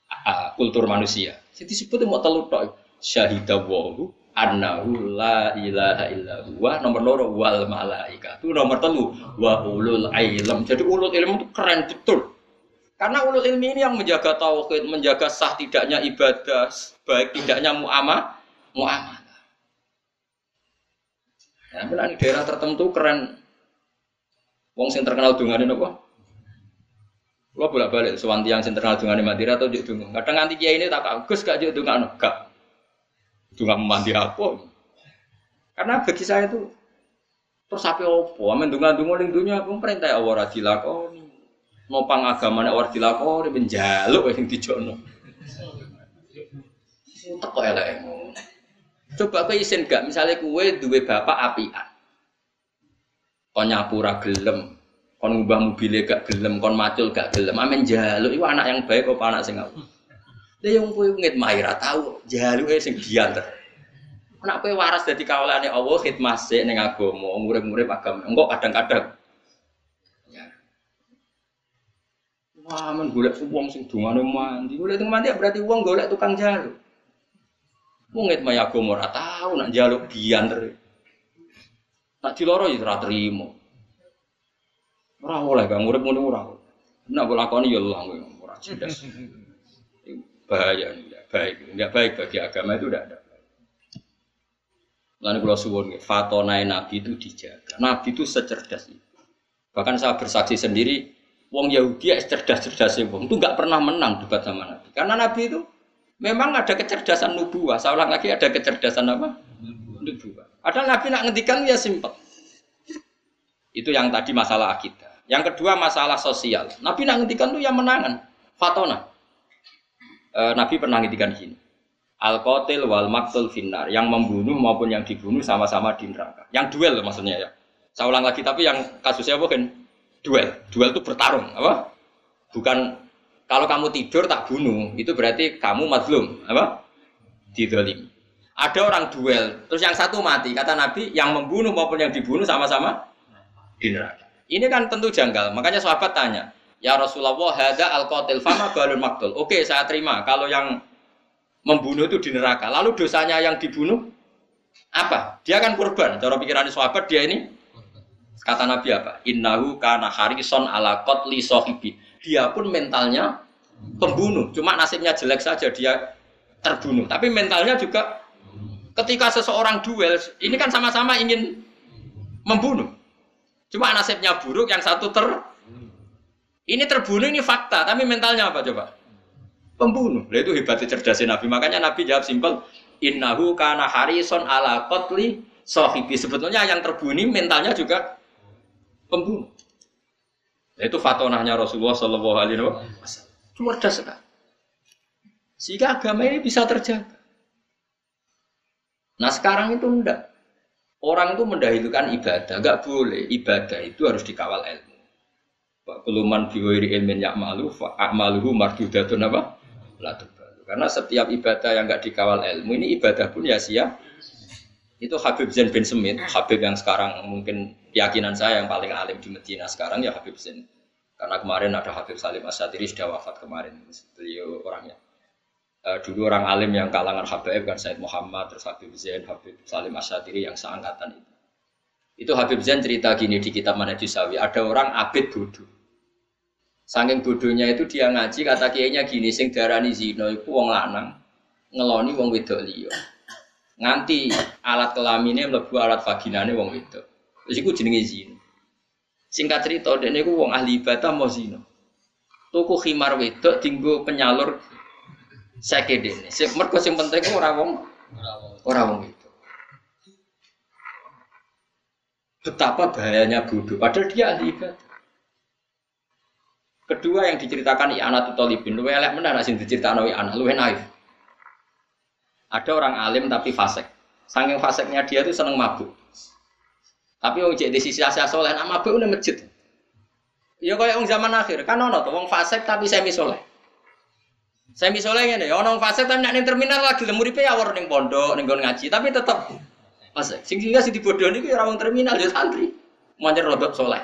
uh, kultur manusia. Jadi disebut mau telur syahidawahu annahu la ilaha illa huwa nomor loro wal malaikatu nomor telu wa ulul ilm. Jadi ulul ilm itu keren betul. Karena ulul ilmi ini yang menjaga tauhid menjaga sah tidaknya ibadah baik tidaknya muamah muamalah. Ya di daerah tertentu keren. Wong sing terkenal dungane napa? Gua bolak balik sewanti yang sing terkenal dungane Madura atau juk dungo kadang nganti kiai ini tak Gus gak juk dungane gak juga mandi aku. Karena bagi saya itu terus apa opo? Amin dungan dungo ning dunia aku perintah ora dilakoni. Nopang agamane ora dilakoni menjaluk sing dijono. Teko elek. Coba kowe isin gak misalnya kue duwe bapak apian. Kon nyapu gelem, kon ngubah mobilnya gak gelem, kon macul gak gelem. Amin jaluk iku anak yang baik apa anak sing Lah yang kowe ngit mahira tahu jaluke sing diantar. Nek kowe waras dadi kawulane Allah khidmah sik ning agama, murid-murid agama. Engko kadang-kadang ya. Wah, men golek wong sing dungane mandi. Golek tukang mandi berarti wong golek tukang jaluk. Wong nget maya agama ora tau nak jaluk bianter. Tak diloro ya ora trimo. Ora oleh Kang urip ngono ora. Nek lakoni ya lah ora jelas. *laughs* Bahaya enggak baik, enggak baik bagi agama itu tidak ada. Lalu kalau suwon, fatonai Nabi itu dijaga. Nabi itu secerdas itu. Bahkan saya bersaksi sendiri, Wong Yahudi ya cerdas-cerdas wong itu nggak pernah menang debat sama Nabi. Karena Nabi itu memang ada kecerdasan nubuah. Saya ulang lagi ada kecerdasan apa? Nubuah. Ada Nabi nak ngendikan ya simpel. Itu yang tadi masalah akidah. Yang kedua masalah sosial. Nabi nak ngendikan tuh yang menangan. Fatona. E, Nabi pernah ngendikan gini. Al qatil wal maktul finnar. Yang membunuh maupun yang dibunuh sama-sama di neraka. Yang duel maksudnya ya. Saya ulang lagi tapi yang kasusnya bukan duel. Duel itu bertarung, apa? Bukan kalau kamu tidur tak bunuh, itu berarti kamu mazlum, apa? Didolim. Ada orang duel, terus yang satu mati. Kata Nabi, yang membunuh maupun yang dibunuh sama-sama di neraka. Ini kan tentu janggal. Makanya sahabat tanya, Ya Rasulullah, hada al qatil fama balun maktul. Oke, saya terima. Kalau yang membunuh itu di neraka. Lalu dosanya yang dibunuh apa? Dia kan korban. Cara pikiran sahabat dia ini Kata Nabi apa? Innahu kana harison ala qatli sahibi. Dia pun mentalnya pembunuh. Cuma nasibnya jelek saja dia terbunuh. Tapi mentalnya juga ketika seseorang duel, ini kan sama-sama ingin membunuh. Cuma nasibnya buruk, yang satu ter ini terbunuh ini fakta, tapi mentalnya apa coba? Pembunuh. Nah, itu hebatnya cerdasnya Nabi. Makanya Nabi jawab simpel, innahu kana harison ala qatli sahibi. Sebetulnya yang terbunuh mentalnya juga pembunuh. Itu fatonahnya Rasulullah Shallallahu Alaihi Wasallam. Cerdas sekali. Sehingga agama ini bisa terjaga. Nah sekarang itu enggak. Orang itu mendahulukan ibadah, enggak boleh. Ibadah itu harus dikawal ilmu. Keluman biwiri ilmin ya'malu fa'amaluhu mardudatun apa? Karena setiap ibadah yang enggak dikawal ilmu ini ibadah pun ya sia itu Habib Zain bin Semit, Habib yang sekarang mungkin keyakinan saya yang paling alim di Medina sekarang ya Habib Zain. Karena kemarin ada Habib Salim Asyadiri sudah wafat kemarin, beliau orangnya. Uh, dulu orang alim yang kalangan Habib kan Said Muhammad, terus Habib Zain, Habib Salim Asyadiri yang seangkatan itu. Itu Habib Zain cerita gini di kitab Manajusawi, ada orang abid bodoh. Saking bodohnya itu dia ngaji kata kiainya gini, sing darani zino iku wong lanang ngeloni wong wedok liya nganti alat kelaminnya mlebu alat vaginane wong itu. Terus iku jenenge zina. Singkat cerita dene iku wong ahli ibadah mau zina. Tuku khimar wedok tinggo penyalur seke dene. Sing mergo sing penting ora wong ora wong itu. Betapa bahayanya bodoh. Padahal dia ahli ibadah. Kedua yang diceritakan anak Talibin, lu elek mana sing diceritakan anak lu naif. Ada orang alim tapi fasik. Saking fasiknya dia tuh seneng mabuk. Tapi wong cek di sisi asia soleh, nak mabuk udah masjid. Ya kayak wong zaman akhir, kan ono tuh wong fasik tapi semi soleh. Semi soleh ini, ono wong fasik tapi nak terminal lagi lemuripe ya war ning pondok, ngaji, tapi tetap fasik. Sing sehingga si dibodohi itu ya orang terminal ya santri. Manjer rodok soleh.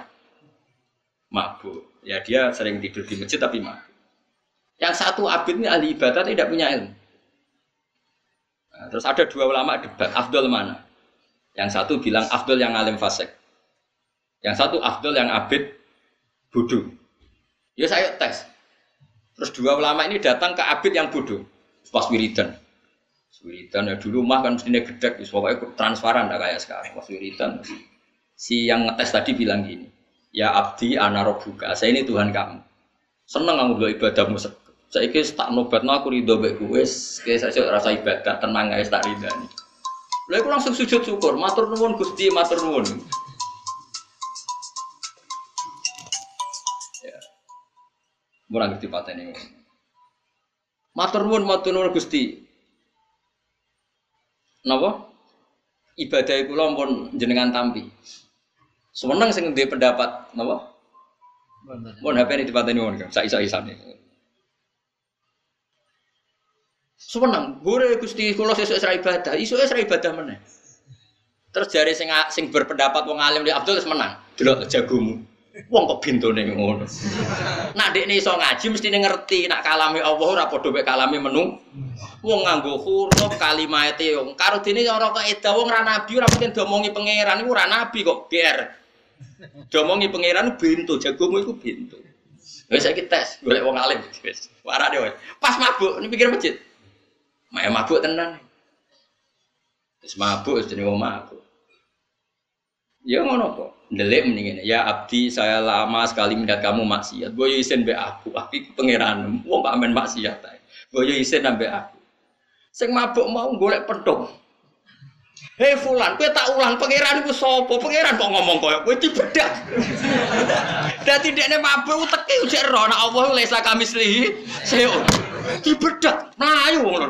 Mabuk. Ya dia sering tidur di masjid tapi mabuk. Yang satu abid ini ahli ibadah tidak punya ilmu. Nah, terus ada dua ulama debat, Abdul mana? Yang satu bilang Abdul yang alim fasik. Yang satu Abdul yang abid bodoh. Ya saya tes. Terus dua ulama ini datang ke abid yang bodoh. Pas wiridan. Wiridan ya dulu mah kan mestinya gedek, pokoknya transparan dah kayak sekarang. Pas wiridan. Si yang ngetes tadi bilang gini, Ya abdi anarobuka, saya ini Tuhan kamu. Seneng kamu ibadahmu saya kira tak nobat aku ridho baik gue, kayak saya rasa ibadah tenang guys tak ridho nih. Lalu aku langsung sujud syukur, matur nuwun gusti, matur nuwun. Ya, murah ngerti paten ini. Matur nuwun, matur nuwun gusti. Napa? Ibadah itu pun jenengan tampi. Semenang sing ndek pendapat napa? Mun HP ini dipateni wong, sak isa-isane. Seneng, gue gusti kalau sesuai serai ibadah, isu serai ibadah mana? Terus jari sing sing berpendapat wong alim di Abdul menang, delok jagomu. Wong kok bintone ngono. Nak dekne iso ngaji mesti ngerti nak kalame Allah ora padha mek kalame menu. Wong nganggo huruf kalimate wong karo dene ora kok eda wong ra nabi ora mungkin domongi pangeran iku ora nabi kok GR. Domongi pangeran bintu jagomu iku bintu. Wis saiki tes golek wong alim wis. Wae. Pas mabuk ini pikir masjid. Mak mabuk tenan. Wis mabuk jenenge wong mabuk. Ya ngono kok. Ndelik mendingin. Ya abdi saya lama sekali melihat kamu maksiat. Boyo isen be aku. Tapi pangeran wong pak maksiat ae. Boyo isen nambe aku. Sing mabuk mau golek pedong. Hei fulan, kowe tak ulang pangeran iku sapa? Pangeran kok ngomong koyo kowe dibedak. Dadi dekne mabuk teke ujek ro nek Allah lesa kami slihi. Seo. Dibedak. Mlayu wong lho.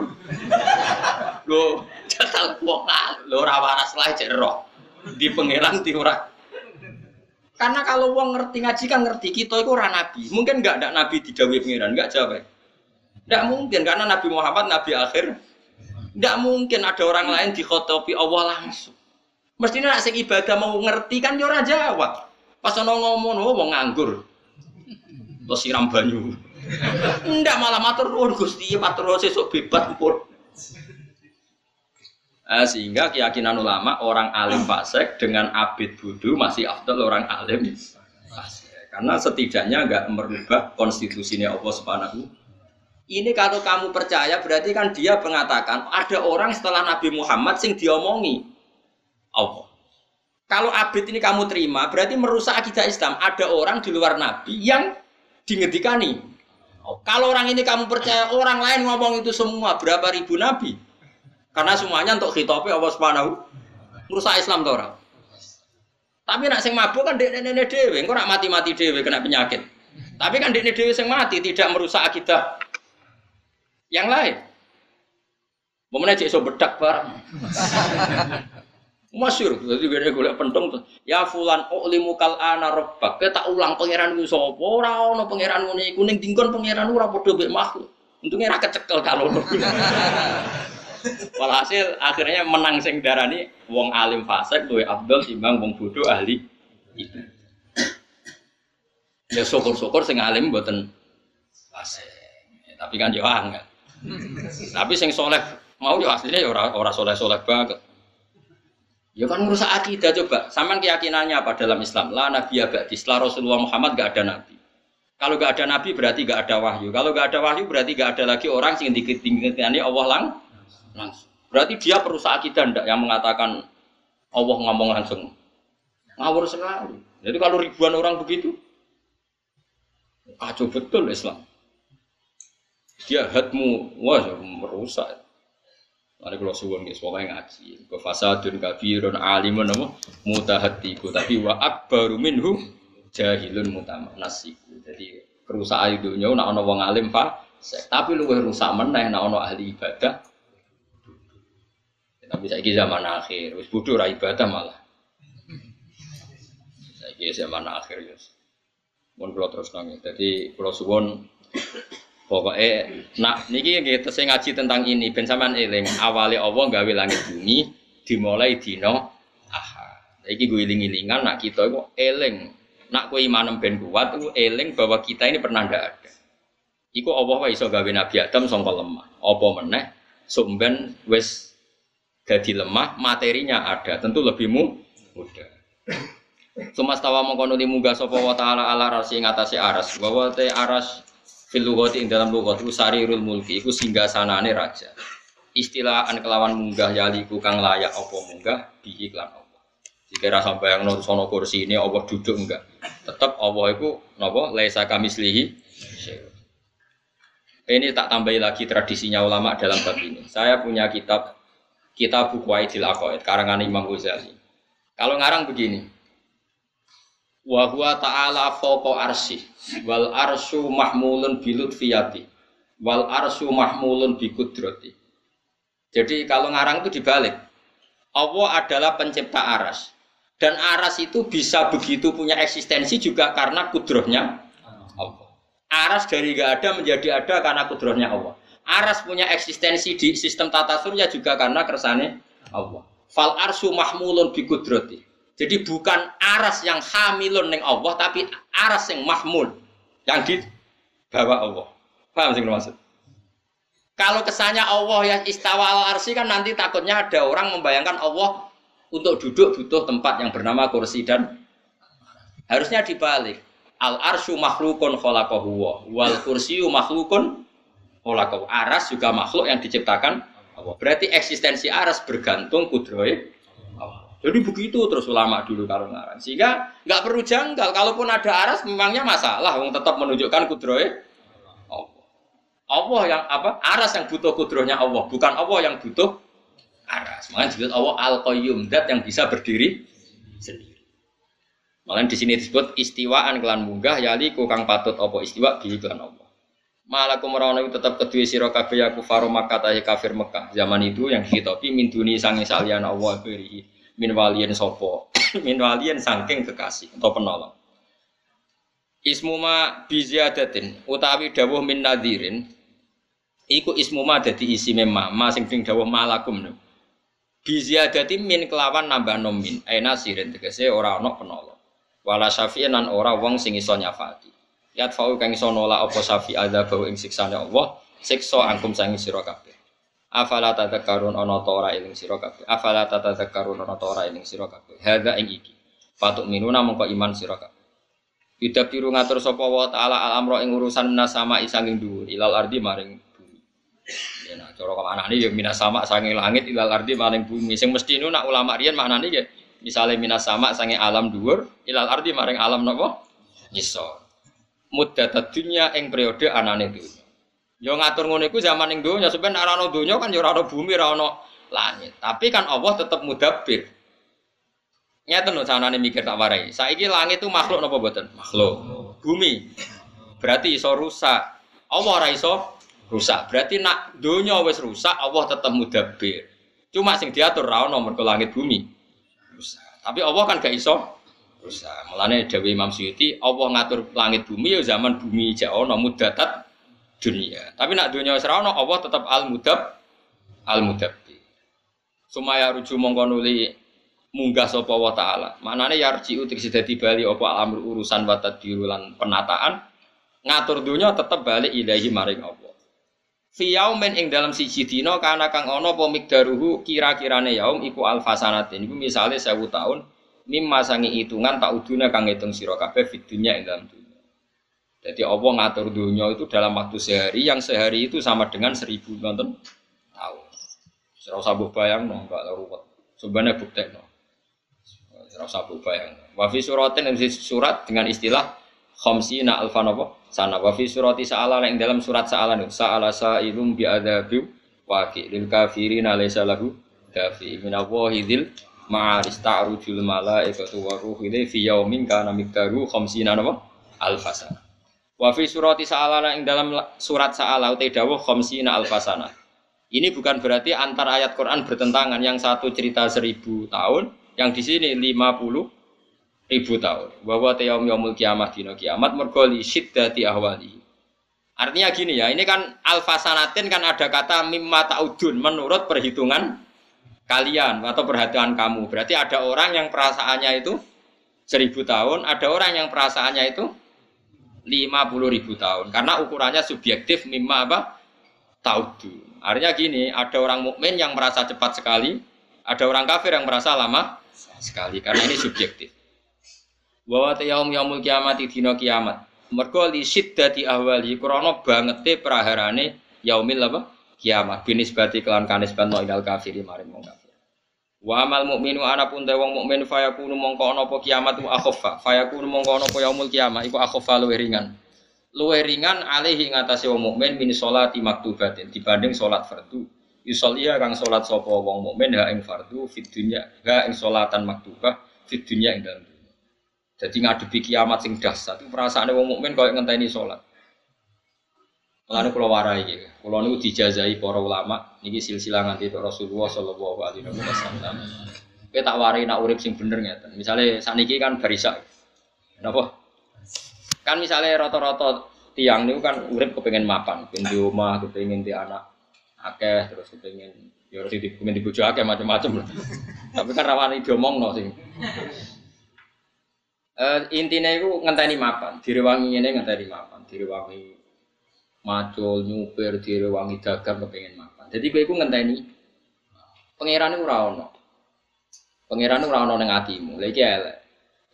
Lho, jatah wong lho ora waras lah cek ro. Di pangeran di ora. Karena kalau wong ngerti ngaji kan ngerti kita itu ora nabi. Mungkin enggak ada nabi didhawuhi pangeran, enggak jawab. Enggak mungkin karena Nabi Muhammad nabi akhir tidak mungkin ada orang lain dikhotopi Allah langsung. Mestinya nak ibadah mau ngerti kan yo ora jawab. Pas ono ngomong oh wong nganggur. Terus siram banyu. Ndak malah matur nuwun Gusti, matur sesuk bebas pun. Nah, sehingga keyakinan ulama orang alim fasik dengan abid budu masih afdal orang alim fasik. Karena setidaknya nggak merubah konstitusinya Allah Subhanahu ini kalau kamu percaya berarti kan dia mengatakan ada orang setelah Nabi Muhammad sing diomongi Allah. Kalau abid ini kamu terima berarti merusak akidah Islam. Ada orang di luar Nabi yang dingedikani. Kalau orang ini kamu percaya orang lain ngomong itu semua berapa ribu Nabi? Karena semuanya untuk khitopi Allah Subhanahu merusak Islam tuh orang. Tapi nak sing mabuk kan dek dewe, engkau nak mati mati dewe kena penyakit. Tapi kan dek dewe sing mati tidak merusak akidah yang lain. Momennya cek so bedak barang. *laughs* Masyur, jadi gue golek pentung tuh. Ya fulan ulimu kal ana rabbak. Kita ulang pangeran ku sapa? Ora ono pangeran ngene kuning tingkon pangeran ora padha mbek makhluk. Untungnya ra kecekel kalau. *laughs* Walhasil akhirnya menang sing darani wong alim fasik luwe abdul timbang wong bodoh ahli. Ya syukur-syukur sing alim mboten fasik. Tapi kan yo angel. Tapi sing soleh mau ya aslinya ya orang orang soleh soleh banget. Ya kan merusak akidah coba. Saman keyakinannya apa dalam Islam? La nabi abadi. Setelah Rasulullah Muhammad gak ada nabi. Kalau gak ada nabi berarti gak ada wahyu. Kalau gak ada wahyu berarti gak ada lagi orang yang diketinggiannya Allah lang langsung. Berarti dia perusak akidah ndak yang mengatakan Allah ngomong langsung. Ngawur sekali. Jadi kalau ribuan orang begitu, kacau betul Islam dia hatmu wah ya merusak Mari kalau suwon guys, pokoknya ngaji. Ke fasadun kafirun alimun nama mutahatiku. Tapi wa akbaru minhu jahilun mutamanasiku. Jadi kerusakan dunia nak ono wong alim pak. Tapi lu rusak meneh nak ono ahli ibadah. Tapi saya zaman akhir, wis bodoh ra ibadah malah. Saya zaman akhir ya. Mohon kalau terus nangis. Jadi kalau suwon Pokoknya, nak niki kita saya ngaji tentang ini, ben sampean eling. Awalnya Allah gawe langit bumi, dimulai dino aha. Iki gue iling-ilingan, nak kita itu eling. Nak kue imanem ben kuat, itu eling bahwa kita ini pernah ndak ada. Iku Allah wa iso gawe Nabi Adam sangka lemah. Apa meneh sumben wis jadi lemah, materinya ada, tentu lebih mudah. Sumastawa mengkonuli munggah sapa wa ta'ala ala rasi ngatasi aras. Bahwa te aras fil lughati ing dalam lughat iku sarirul mulki iku singgah sanane raja. Istilah an kelawan munggah yaliku kang layak apa munggah? Bihi lan Allah. Jika rasa bayang non sono kursi ini Allah duduk enggak tetap Allah itu nopo laisa kamislihi ini tak tambahi lagi tradisinya ulama dalam bab ini. Saya punya kitab kitab buku Aidil Aqaid karangan Imam Ghazali. Kalau ngarang begini wa huwa ta'ala fawqa arsy. Wal arsyu mahmulun bilut fiyati wal arsyu mahmulun bi kudrati jadi kalau ngarang itu dibalik. Allah adalah pencipta aras. Dan aras itu bisa begitu punya eksistensi juga karena kudrohnya Allah. Aras dari gak ada menjadi ada karena kudrohnya Allah. Aras punya eksistensi di sistem tata surya juga karena kersane Allah. Fal arsyu mahmulun bi kudrati Jadi bukan aras yang hamilun ning Allah tapi aras yang mahmul yang dibawa Allah. Paham sih maksud? Kalau kesannya Allah yang istawa al arsi kan nanti takutnya ada orang membayangkan Allah untuk duduk butuh tempat yang bernama kursi dan harusnya dibalik. Al arsyu makhlukun khalaqahu wal kursiyu makhlukun khalaqahu. Aras juga makhluk yang diciptakan Allah. Berarti eksistensi aras bergantung kudroy jadi begitu terus ulama dulu kalau ngarang. Sehingga nggak perlu janggal. Kalaupun ada aras, memangnya masalah. Wong tetap menunjukkan kudroy Allah. Allah yang apa? Aras yang butuh kudrohnya Allah, bukan Allah yang butuh aras. Makanya disebut Allah al qayyum dat yang bisa berdiri sendiri. Malah di sini disebut istiwaan kelan munggah yali kang patut apa istiwa di kelan Allah. Malakum merono tetap kedua siro kabeh ya kufaru kafir Mekah. Zaman itu yang dihitopi min duni sangi salian Allah berihi min walian sopo *coughs* min walian sangking kekasih atau penolong. Ismuma biziadatin utawi dawuh min nadirin iku ismuma dadi isi memma ma sing dawuh malakum no biziadatin min kelawan nambah nomin aina sirin tegese ora ana penolong. Wala syafi'in ora wong sing iso nyafati. Yat fau kang iso nolak apa syafi ada bau ing siksane Allah siksa angkum sangi sira kabeh afala tadzakarun ana ta ora eling sira kabeh afala tadzakarun ana ta ora eling sira kabeh hadza ing iki patuk minuna mongko iman sira kabeh Tidak biru ngatur sapa wa taala al amro ing urusan minas sama isanging dhuwur ilal ardi maring bumi. Ya nah cara nih ya minas sama sanging langit ilal ardi maring bumi. Sing mesti nu nak ulama riyen maknane ya misale minas sama sanging alam dhuwur ilal ardi maring alam napa? Ngisor. Muddat dunya ing periode anane dunya. Yo ngatur ngono iku zaman ning donya, sampeyan ora ana donya kan yo ora ana bumi, ora ana langit. Tapi kan Allah tetap mudabbir. Nyata no sanane mikir tak warai. Saiki langit itu makhluk napa mboten? Makhluk. Bumi berarti iso rusak. Allah ora iso rusak. Berarti nak donya wis rusak, Allah tetap mudabbir. Cuma sing diatur ra ono mergo langit bumi rusak. Tapi Allah kan gak iso rusak. Mulane Dewi Imam Suyuti, Allah ngatur langit bumi ya zaman bumi jek ono mudatat dunia. Tapi nak dunia wis Allah tetap al mudab al mudabbi. Sumaya ruju mongko nuli munggah sapa wa taala. Manane yarji utik dadi bali apa amr urusan wa tadbirulan penataan ngatur dunia tetap balik ilahi maring Allah. Fi yaumin ing dalam siji dina kana kang ana apa mikdaruhu kira-kirane yaum iku alfasanatin. Iku misale 1000 tahun mimma sangi hitungan tak uduna kang ngitung sira kabeh fid ing dalam dunia. Jadi Allah ngatur dunia itu dalam waktu sehari, yang sehari itu sama dengan seribu nonton tahun. Serau sabuh bayang no, enggak ruwet. Sebenarnya bukti no. Serau sabuh bayang. Wafi suratin yang surat dengan istilah khamsina alfan apa? Sana wafi surati sa'ala yang dalam surat sa'ala nih. Sa'ala sa'ilum bi'adabi waqi lil kafirina laysa lahu dafi minallahi dzil ma'aris ta'rujul malaikatu wa ruhu fi yaumin kana miqdaru khamsina apa? Alfasana. Wa fi surati sa'alana ing dalam surat sa'ala utai dawuh khamsina alfasana. Ini bukan berarti antar ayat Quran bertentangan. Yang satu cerita seribu tahun, yang di sini lima puluh ribu tahun. Bahwa teyom yomul kiamat dino kiamat mergoli syiddati ahwali. Artinya gini ya, ini kan alfasanatin kan ada kata mimma ta'udun menurut perhitungan kalian atau perhatian kamu. Berarti ada orang yang perasaannya itu seribu tahun, ada orang yang perasaannya itu 50 ribu tahun. Karena ukurannya subjektif mimma apa? Taudu. Artinya gini ada orang mukmin yang merasa cepat sekali ada orang kafir yang merasa lama sekali karena ini subjektif. Bahwa yaum yaumul kiamat dino kiamat. Mergo li siddati ahwali krana bangete praharane yaumil apa? Kiamat binisbati kelan kanisban ilal kafiri maring wong Wa amal mukminu ana pun wong mukmin fayakunu mongko ana apa kiamat wa akhaffa. Fayakunu mongko ana apa yaumul kiamat iku akhaffa luwih ringan. Luwih ringan alaihi ngatasi wong mukmin min sholati maktubatin dibanding salat fardu. Yusollia kang salat sapa wong mukmin ha ing fardu fid dunya ha ing salatan maktubah fid dunya ing dalem. Jadi ngadepi kiamat sing dahsyat itu perasaane wong mukmin koyo ngenteni salat. Mulane kula warai iki. Kula niku dijazai para ulama niki silsilah nganti Rasulullah sallallahu alaihi wasallam. Kowe tak warai nak urip sing bener ngeten. Misale saniki kan barisa. Napa? Kan misale rata-rata tiang niku kan urip kepengen mapan, pengen di omah, kepengen di anak akeh terus kepengen Ya harus di di bojo akeh macam-macam lah. Tapi kan rawan diomongno sing. Uh, intinya itu ngenteni mapan, direwangi ini ngenteni mapan, direwangi macul, nyupir, direwangi dagang kepengen mapan. Jadi gue itu ngenteni pangeran itu rawon, pangeran itu rawon neng hatimu, lagi elek.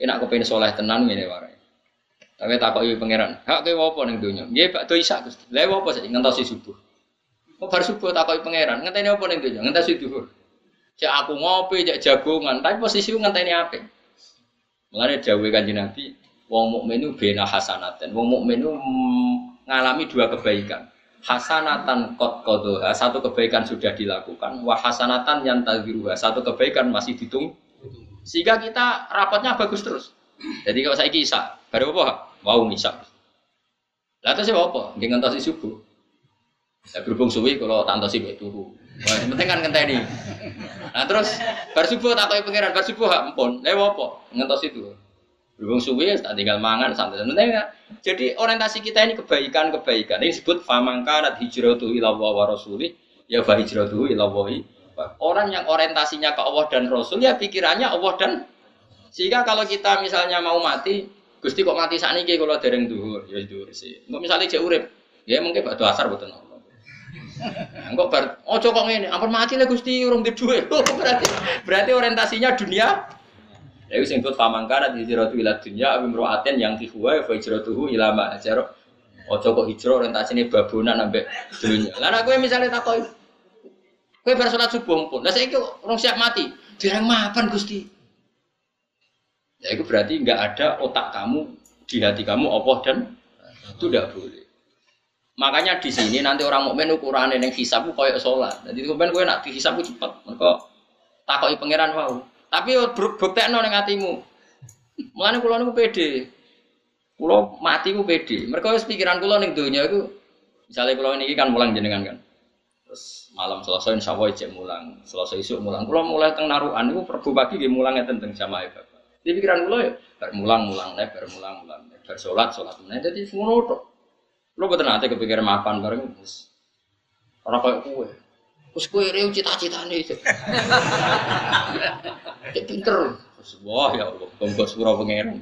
Enak soleh tenan ini warai. Tapi tak kok pangeran, hak gue apa neng dunia? Dia pak tuh isak gusti, lha apa sih ngentosi subuh. Kok bar subuh tak kok pangeran, ngenteni apa neng dunia? Ngentasi duhur. Cek aku ngopi, cek jagungan, tapi posisi ngenteni apa? Mengenai jauh kanji Nabi, wong mukmin itu bena hasanatan. Wong mukmin itu mengalami dua kebaikan. Hasanatan kot kodoha, satu kebaikan sudah dilakukan. Wah hasanatan yang tagiruha, satu kebaikan masih ditung. Sehingga kita rapatnya bagus terus. Jadi kalau saya kisah, baru apa? Wow misal. Lalu terus apa? Dengan tasi subuh. Ya berhubung suwi kalau tantosi baik turu. Wah, penting kan ngenteni. Nah terus bar subuh tak koyo pangeran, bar subuh hak empun. Lha apa? Ngentos itu. Berhubung suwi tak tinggal mangan santai. Ya. Jadi orientasi kita ini kebaikan-kebaikan. Ini disebut famangkanat hijratu ila wa rasuli ya fa hijratu ila Orang yang orientasinya ke Allah dan Rasul ya pikirannya Allah dan sehingga kalau kita misalnya mau mati, Gusti kok mati saat ini kalau dereng duhur, ya duhur sih. Enggak misalnya cek urip, ya mungkin batu asar betul Enggak bar, oh kok ngene, ampun mati lah Gusti urung di. Oh, *laughs* berarti berarti orientasinya dunia. Ya wis disebut famangkana di hijratu ila dunya awi mru'atin yang tihuwa fa hijratuhu ila ma ajaro. Ojo kok hijrah orientasine babonan ambek dunia. Lah nek kowe misale takoi kowe bar salat subuh pun. Lah saiki urung siap mati. Dereng mapan Gusti. Ya itu berarti enggak ada otak kamu di hati kamu Allah dan itu tidak boleh. Makanya di sini nanti orang mukmin ukurannya yang hisab koyok sholat. Jadi kemudian gue nak dihisab cepat. Mereka takoki pangeran mau. Tapi bukti nol yang hatimu. Mulane kulo niku pede. Kulo mati ku pede. Mereka harus pikiran kulo ning dunia itu. Misalnya kulo ini kan mulang jenengan kan. Terus malam selesai insya Allah cek mulang. Selesai isu mulang. Kulo mulai teng naruhan itu perbu pagi di mulangnya tentang sama ibu. Di pikiran kulo ya bermulang mulang nih bermulang mulang bersolat solat. Nah jadi semua nutup. Lo betul nanti kepikiran makan bareng terus orang kayak kue. Terus rew cita-cita *laughs* Cek pinter. Wah ya Allah, bongkok surau pangeran.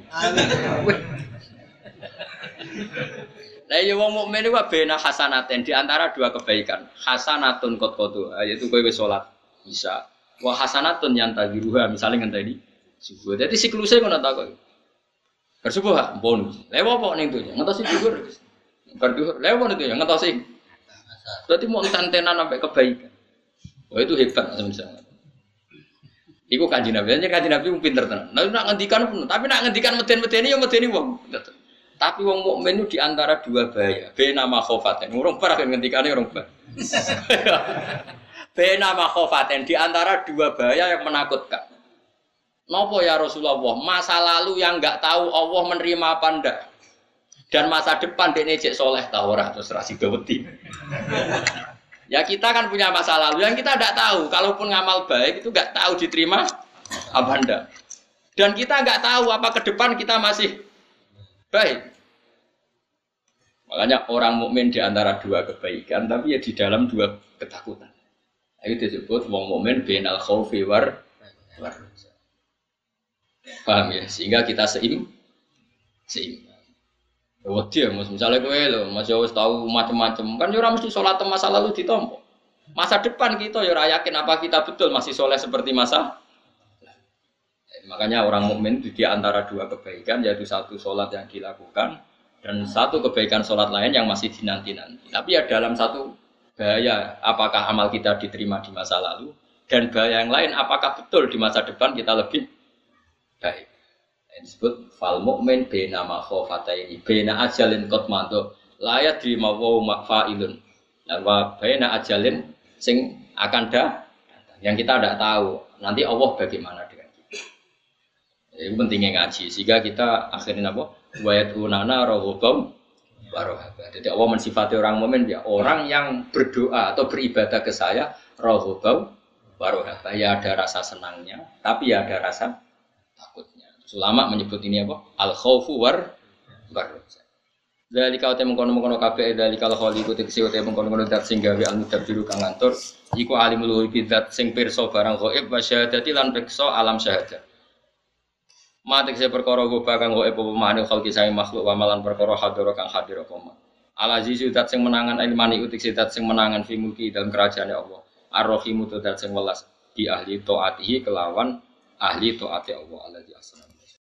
Nah, ya wong mukmin itu bena hasanaten di antara dua kebaikan. Hasanatun kot kotu, yaitu kowe wis salat bisa. Wah hasanatun yang tagiruha misalnya ngan tadi subuh. Jadi siklusnya ngono tak kok. Bersubuh bonus. Lewo apa ning tuh? Ngertos juga. Berduhur, lewat itu ya ngetosi. Berarti mau tentenan sampai kebaikan. Oh itu hebat misalnya. Iku kanji nabi, aja kanji nabi pinter tenan. Nah, nak ngendikan pun, tapi nak ngendikan meden-medeni ya medeni wong. Tapi wong mukmin itu di antara dua bahaya. Bena makhofaten. Urung parah kan ngendikane urung bah. *laughs* Bena makhofaten di antara dua bahaya yang menakutkan. Nopo ya Rasulullah, masa lalu yang nggak tahu Allah menerima apa ndak? dan masa depan dia cek soleh tahu ora terus rasi gawati. *laughs* ya kita kan punya masa lalu yang kita tidak tahu. Kalaupun ngamal baik itu nggak tahu diterima apa anda. Dan kita nggak tahu apa ke depan kita masih baik. Makanya orang mukmin di antara dua kebaikan, tapi ya di dalam dua ketakutan. Itu disebut wong mukmin benal khaufi war war. Paham ya? Sehingga kita seim seim. Wedi ya. Misalnya kowe lho, Mas wis tahu macam-macam. Kan yo ora mesti salat masa lalu ditompo. Masa depan kita yo yakin apa kita betul masih soleh seperti masa Makanya orang mukmin di antara dua kebaikan yaitu satu sholat yang dilakukan dan satu kebaikan sholat lain yang masih dinanti-nanti. Tapi ya dalam satu bahaya apakah amal kita diterima di masa lalu dan bahaya yang lain apakah betul di masa depan kita lebih baik disebut fal mukmin bena ma ini. Bena ajalin kot manto layat di mawu makfailun. Dan wa bena ajalin sing akan dah yang kita tidak tahu. Nanti Allah bagaimana dengan kita. Itu pentingnya ngaji. Sehingga kita akhirnya apa? Wayat unana rohubam warohaba jadi Allah mensifati orang mukmin ya orang yang berdoa atau beribadah ke saya rohubam warohaba ya ada rasa senangnya tapi ya ada rasa takutnya Ulama menyebut ini apa? Al khawfu war war. Dari kau temu kono kono kabeh dari kalau kholi ku tegese utek mengkono kono dat sing gawe al mudabbiru kang ngatur iku alimul ghaibi dat sing pirsa barang ghaib wa syahadati lan pirsa alam syahadat. Mati saya perkara gue bakang gue epo pemahani khalqi saya makhluk wa malan perkara hadira kang hadir apa ma. Al aziz dat sing menangan ilmani utik dat sing menangan fi mulki dalam kerajaan Allah. Ar-rahimu dat sing welas di ahli taatihi kelawan ahli taati Allah alladzi asna.